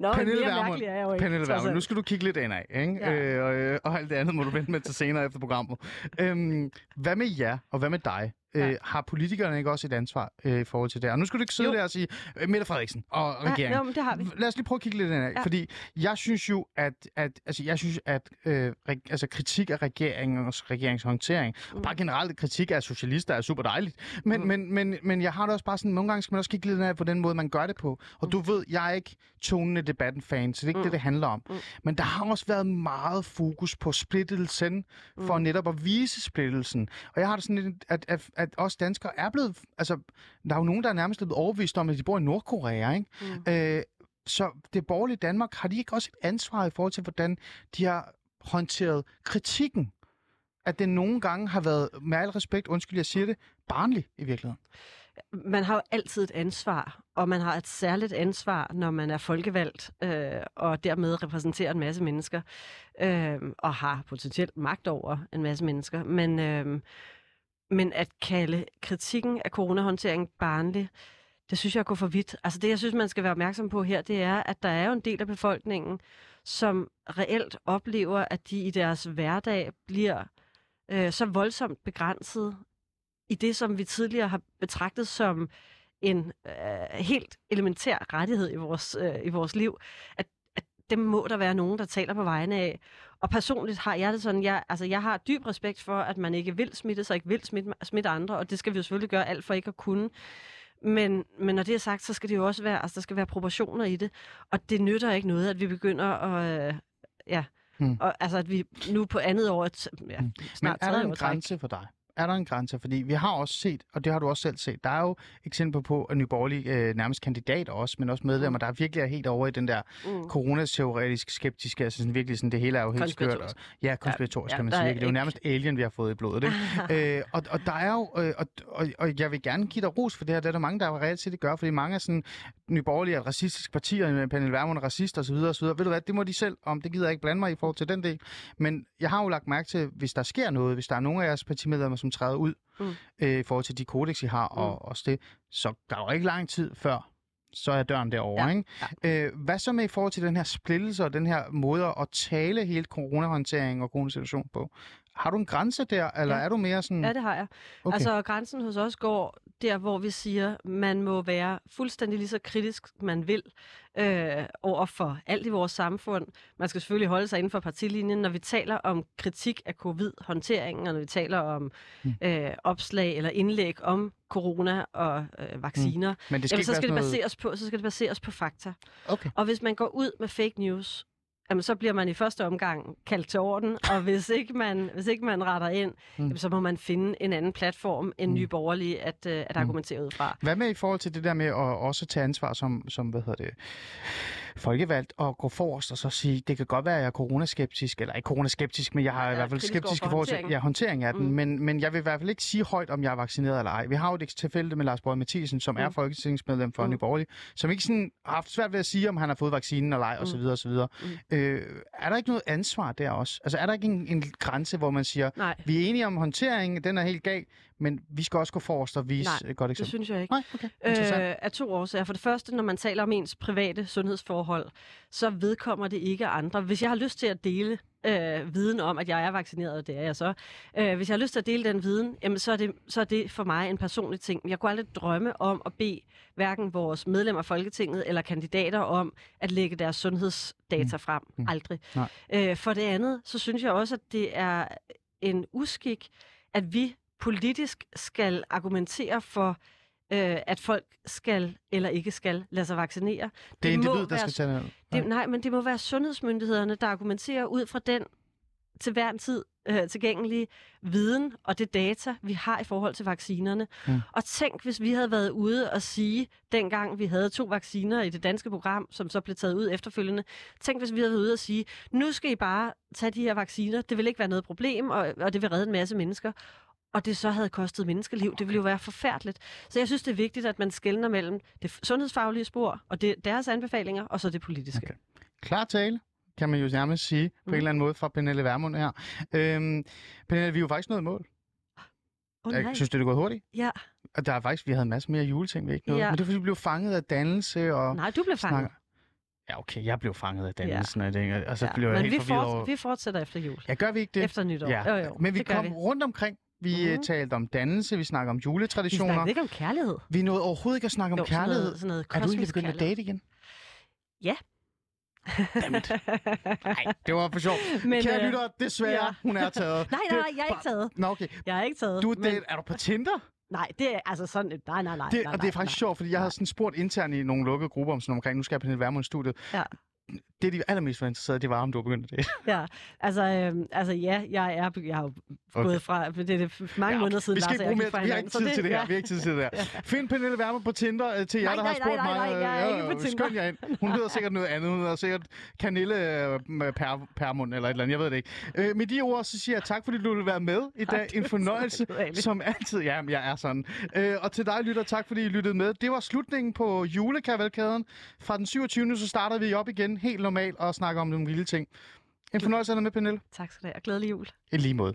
Speaker 5: Nå, men
Speaker 4: Pernille
Speaker 5: mere mærkelig er jeg jo ikke.
Speaker 4: Pernille
Speaker 5: alt.
Speaker 4: nu skal du kigge lidt indad, ikke?
Speaker 5: Ja.
Speaker 4: Øh, og, øh, og alt det andet må du vente med til senere efter programmet. Øhm, hvad med jer, og hvad med dig?
Speaker 5: Ja.
Speaker 4: Øh, har politikerne ikke også et ansvar øh, i forhold til det? Og nu skal du ikke sidde
Speaker 5: Jo.
Speaker 4: der og sige, øh, Mette Frederiksen og regeringen.
Speaker 5: nå, men det har vi.
Speaker 4: Lad os lige prøve at kigge lidt indad, ja.
Speaker 5: Ja.
Speaker 4: fordi jeg synes jo, at, at, altså, jeg synes, at øh, re, altså, kritik af regeringens regeringshåndtering, mm. og bare generelt kritik af socialister er super dejligt, men, mm.
Speaker 5: Mm.
Speaker 4: men, men, men jeg har det også bare sådan, nogle gange skal man også kigge lidt indad på den måde, man gør det på. Og du ved, jeg er ikke tonen i debatten fan, så det er ikke mm.
Speaker 5: Mm.
Speaker 4: det, det handler om. Mm.
Speaker 5: Mm.
Speaker 4: Men der har også været meget fokus på splittelsen, for
Speaker 5: Mm.
Speaker 4: netop at vise splittelsen. Og jeg har det sådan lidt, at, at, at os danskere er blevet, altså, der er jo nogen, der er nærmest blevet overbevist om, at de bor i Nordkorea, ikke?
Speaker 5: Mm.
Speaker 4: Øh, så det borgerlige Danmark, har de ikke også et ansvar i forhold til, hvordan de har håndteret kritikken? At det nogle gange har været, med al respekt, undskyld, jeg siger det, barnlig i virkeligheden.
Speaker 5: man har jo altid et ansvar, og man har et særligt ansvar, når man er folkevalgt, øh, og dermed repræsenterer en masse mennesker, øh, og har potentielt magt over en masse mennesker. Men, øh, men at kalde kritikken af coronahåndteringen barnlig, det synes jeg går for vidt. Altså det, jeg synes, man skal være opmærksom på her, det er, at der er jo en del af befolkningen, som reelt oplever, at de i deres hverdag bliver øh, så voldsomt begrænset i det, som vi tidligere har betragtet som en øh, helt elementær rettighed i vores, øh, i vores liv, at, at dem må der være nogen, der taler på vegne af. Og personligt har jeg det sådan, jeg, altså jeg har dyb respekt for, at man ikke vil smitte sig, ikke vil smitte, smitte andre, og det skal vi jo selvfølgelig gøre alt for ikke at kunne. Men, men når det er sagt, så skal det jo også være, altså der skal være proportioner i det, og det nytter ikke noget, at vi begynder at, øh, ja,
Speaker 4: Hmm.
Speaker 5: og altså at vi nu på andet år, ja,
Speaker 4: Men
Speaker 5: snart
Speaker 4: er der en grænse for dig? Er der en grænse? Fordi vi har også set, og det har du også selv set, der er jo eksempler på, at Nye Borgerlige, øh, nærmest kandidater også, men også medlemmer, der virkelig er helt over i den der
Speaker 5: Mm.
Speaker 4: coronateoretisk skeptiske, altså sådan virkelig sådan, det hele er jo helt skørt. Og, ja, konspiratorisk
Speaker 5: Ja,
Speaker 4: kan man sige.
Speaker 5: er
Speaker 4: ikke? Det er jo nærmest alien, vi har fået i blodet. Ikke? [laughs] øh, og, og der er jo, øh, og, og, og, jeg vil gerne give dig ros for det her, det er der mange, der reelt set det gør, fordi mange af sådan, Nye Borgerlige er et racistisk parti, og Pernille Vermund er racist osv. osv. Ved du hvad, det må de selv om, det gider jeg ikke blande mig i forhold til den del. Men jeg har jo lagt mærke til, hvis der sker noget, hvis der er nogle af jeres partimedlemmer, som træder ud,
Speaker 5: Mm.
Speaker 4: øh, i forhold til de kodex, I har, og også det, så der er jo ikke lang tid før, så er døren derovre.
Speaker 5: Ja,
Speaker 4: Ikke? Øh, hvad så med i forhold til den her splittelse og den her måde at tale hele coronahåndtering og coronasituation på? Har du en grænse der, eller
Speaker 5: Ja.
Speaker 4: er du mere sådan...
Speaker 5: Ja, det har jeg.
Speaker 4: okay.
Speaker 5: Altså, grænsen hos os går der, hvor vi siger, man må være fuldstændig lige så kritisk, man vil, øh, over for alt i vores samfund. Man skal selvfølgelig holde sig inden for partilinjen. Når vi taler om kritik af covid-håndteringen, og når vi taler om
Speaker 4: Mm.
Speaker 5: øh, opslag eller indlæg om corona og øh, vacciner,
Speaker 4: Men det skal
Speaker 5: jamen, så, skal det
Speaker 4: sådan noget...
Speaker 5: baseres på, så skal det baseres på fakta.
Speaker 4: Okay.
Speaker 5: Og hvis man går ud med fake news, jamen, så bliver man i første omgang kaldt til orden, og hvis ikke man, hvis ikke man retter ind,
Speaker 4: Mm.
Speaker 5: jamen, så må man finde en anden platform end
Speaker 4: Mm.
Speaker 5: nye borgerlige at, øh, at argumentere ud fra.
Speaker 4: Hvad med i forhold til det der med at også tage ansvar som, som hvad hedder det, folkevalgt og gå forrest og så sige, det kan godt være, at jeg er coronaskeptisk, eller ikke coronaskeptisk, men jeg har
Speaker 5: Ja,
Speaker 4: i hvert fald skeptisk i forhold til ja, håndtering af den,
Speaker 5: Mm.
Speaker 4: men, men jeg vil i hvert fald ikke sige højt, om jeg er vaccineret eller ej. Vi har jo et tilfælde med Lars Borg Mathisen, som mm. er folketingsmedlem for. Mm. Nye Borgerlige, som ikke sådan har haft svært ved at sige, om han har fået vaccinen eller ej,
Speaker 5: Mm.
Speaker 4: osv. osv.
Speaker 5: Mm.
Speaker 4: Øh, er der ikke noget ansvar der også? Altså er der ikke en, en grænse, hvor man siger,
Speaker 5: Nej,
Speaker 4: vi er enige om håndteringen, den er helt gal, men vi skal også gå forrest og vise
Speaker 5: Nej,
Speaker 4: et godt
Speaker 5: det
Speaker 4: eksempel?
Speaker 5: synes jeg ikke.
Speaker 4: Nej, okay.
Speaker 5: Øh, af to årsager. For det første, når man taler om ens private sundhedsforhold, så vedkommer det ikke andre. Hvis jeg har lyst til at dele øh, viden om, at jeg er vaccineret, og det er jeg så, øh, hvis jeg har lyst til at dele den viden, jamen, så, er det, så er det for mig en personlig ting. Jeg kunne aldrig drømme om at bede hverken vores medlemmer af Folketinget eller kandidater om at lægge deres sundhedsdata frem.
Speaker 4: Mm.
Speaker 5: Aldrig.
Speaker 4: Nej.
Speaker 5: Øh, for det andet, så synes jeg også, at det er en uskik, at vi politisk skal argumentere for, øh, at folk skal eller ikke skal lade sig vaccinere.
Speaker 4: Det er
Speaker 5: må
Speaker 4: individet, der skal tage det.
Speaker 5: Det, nej, men det må være sundhedsmyndighederne, der argumenterer ud fra den til hver en tid øh, tilgængelige viden og det data, vi har i forhold til vaccinerne.
Speaker 4: Mm.
Speaker 5: Og tænk, hvis vi havde været ude og sige, dengang vi havde to vacciner i det danske program, som så blev taget ud efterfølgende, tænk, hvis vi havde været ude og sige, nu skal I bare tage de her vacciner, det vil ikke være noget problem, og, og det vil redde en masse mennesker og det så havde kostet menneskeliv. Det ville jo være forfærdeligt. Så jeg synes, det er vigtigt, at man skelner mellem det sundhedsfaglige spor og det, deres anbefalinger, og så det politiske.
Speaker 4: Okay. Klar tale, kan man jo nærmest sige, på
Speaker 5: Mm.
Speaker 4: en eller anden måde fra Pernille Vermund her. Øhm, Pernille, vi er jo faktisk nået mål.
Speaker 5: Nej.
Speaker 4: Jeg synes, det er gået hurtigt.
Speaker 5: Ja.
Speaker 4: Og der er faktisk, vi havde en masse mere juleting, vi ikke nåede.
Speaker 5: Ja.
Speaker 4: Men det er, fordi vi blev fanget af dannelse og
Speaker 5: Nej, du blev fanget.
Speaker 4: snakker. Ja, okay, jeg blev fanget af dannelsen, ja. og, det, og så
Speaker 5: Ja.
Speaker 4: blev jeg
Speaker 5: Men
Speaker 4: helt
Speaker 5: vi,
Speaker 4: forvirret over...
Speaker 5: vi fortsætter efter jul.
Speaker 4: Ja, gør vi ikke det?
Speaker 5: Efter nytår.
Speaker 4: Ja.
Speaker 5: Jo, jo,
Speaker 4: Men vi kom rundt omkring. Vi mm. Talte om dannelse, vi snakker om
Speaker 5: Vi
Speaker 4: juletraditioner.
Speaker 5: snakker ikke om kærlighed.
Speaker 4: Vi nåede overhovedet ikke at snakke om
Speaker 5: jo,
Speaker 4: kærlighed.
Speaker 5: Sådan noget, sådan noget
Speaker 4: er du ikke
Speaker 5: kosmisk
Speaker 4: begyndt at date igen?
Speaker 5: Ja.
Speaker 4: Dammit. Nej, det var for sjovt. [laughs]
Speaker 5: Men,
Speaker 4: Kære
Speaker 5: øh,
Speaker 4: lytter, desværre,
Speaker 5: ja.
Speaker 4: hun er taget. [laughs]
Speaker 5: Nej, nej, nej, jeg er ikke taget.
Speaker 4: Nå, okay.
Speaker 5: Jeg er ikke taget.
Speaker 4: Du er,
Speaker 5: men,
Speaker 4: er du på Tinder?
Speaker 5: Nej, det er altså sådan... Nej, nej, nej.
Speaker 4: Det,
Speaker 5: nej,
Speaker 4: og det er faktisk
Speaker 5: nej.
Speaker 4: sjovt, fordi jeg havde sådan spurgt internt i nogle lukkede grupper om sådan omkring, nu skal jeg på Pernille Vermund studiet.
Speaker 5: Ja.
Speaker 4: Det, de allermest var interesseret, det var, om du var begyndt at det.
Speaker 5: Ja, altså, øhm, altså ja, jeg er, jeg har jo
Speaker 4: Okay.
Speaker 5: gået fra, det er det mange
Speaker 4: Ja,
Speaker 5: måneder siden,
Speaker 4: vi skal
Speaker 5: Lars
Speaker 4: bruge mere,
Speaker 5: fra
Speaker 4: vi har ikke tid til det her.
Speaker 5: ja.
Speaker 4: Vi har ikke tid til det her. Find Pernille Vermund på Tinder øh, til jer,
Speaker 5: Nej,
Speaker 4: der har spurgt
Speaker 5: nej, nej,
Speaker 4: mig.
Speaker 5: nej, jeg er
Speaker 4: øh,
Speaker 5: ikke på
Speaker 4: øh,
Speaker 5: Tinder.
Speaker 4: Skøn jer ind. Hun hedder sikkert noget andet. Hun hedder sikkert Kanille øh, per, Permund eller et eller andet. Jeg ved det ikke. Øh, med de ord, så siger jeg tak, fordi du vil være med i dag. En fornøjelse, som altid. Ja, jeg er sådan. Øh, og til dig, lytter, tak fordi I lyttede med. Det var slutningen på julekavalkaden. Fra den 27. så starter vi op igen helt normalt og snakker om nogle vilde ting. En fornøjelse at have med, Pernille.
Speaker 5: Tak skal du have. Glædelig jul.
Speaker 4: I lige måde.